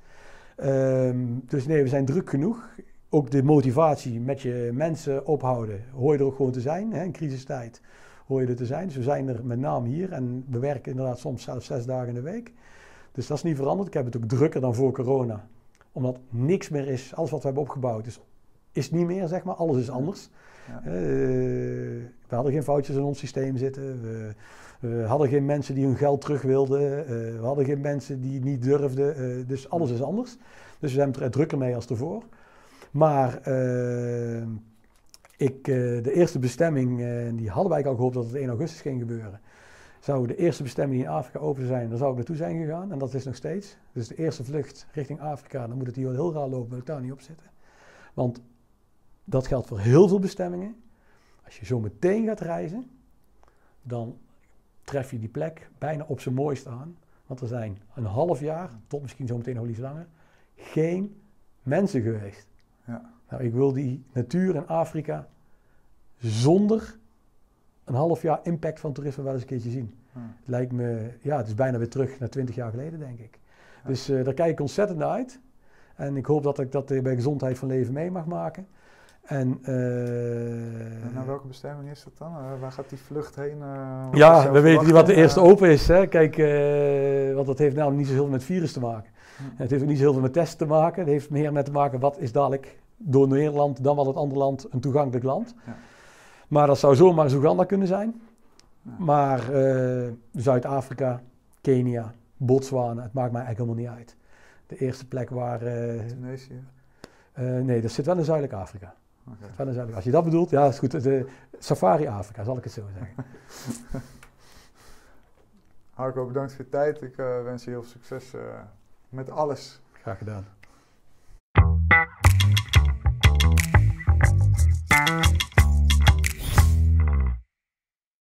Um, dus nee, we zijn druk genoeg. Ook de motivatie met je mensen ophouden. Hoor je er ook gewoon te zijn hè, in crisistijd. hoor je er te zijn. Dus we zijn er met name hier en we werken inderdaad soms zelfs zes dagen in de week. Dus dat is niet veranderd. Ik heb het ook drukker dan voor corona. Omdat niks meer is, alles wat we hebben opgebouwd is, is niet meer, zeg maar. Alles is anders. Ja. Eh, we hadden geen foutjes in ons systeem zitten. We, we hadden geen mensen die hun geld terug wilden. Eh, we hadden geen mensen die niet durfden. Eh, dus alles is anders. Dus we zijn er drukker mee als ervoor. Maar ik, de eerste bestemming, die hadden wij al gehoopt dat het 1 augustus ging gebeuren. Zou de eerste bestemming die in Afrika open zijn, dan zou ik naartoe zijn gegaan. En dat is nog steeds. Dus de eerste vlucht richting Afrika, dan moet het hier heel raar lopen, wil ik daar niet op zitten. Want dat geldt voor heel veel bestemmingen. Als je zo meteen gaat reizen, dan tref je die plek bijna op zijn mooist aan. Want er zijn een half jaar, tot misschien zo meteen nog iets langer, geen mensen geweest. Ja. Nou, ik wil die natuur in Afrika zonder een half jaar impact van toerisme wel eens een keertje zien. Het lijkt me, ja, het is bijna weer terug naar twintig jaar geleden, denk ik. Ja. Dus eh, daar kijk ik ontzettend naar uit. En ik hoop dat ik dat eh, bij gezondheid van leven mee mag maken. En, eh, En naar welke bestemming is dat dan? Eh, waar gaat die vlucht heen? eh, ja, we weten niet wat de eerste open is. Hè. Kijk, want dat heeft namelijk niet zo heel veel met virus te maken. Hm. Het heeft ook niet zo heel veel met testen te maken. Het heeft meer met te maken wat is dadelijk door Nederland dan wel het andere land een toegankelijk land. Ja. Maar dat zou zomaar Oeganda kunnen zijn. Ja. Maar Zuid-Afrika, Kenia, Botswana, het maakt mij eigenlijk helemaal niet uit. De eerste plek waar... Tunesië. nee, dat zit wel in Zuidelijk Afrika. Als je dat bedoelt, ja, is goed. De Safari Afrika, zal ik het zo zeggen. [LAUGHS] Harko, bedankt voor je tijd. Ik eh, wens je heel veel succes eh, met alles. Graag gedaan.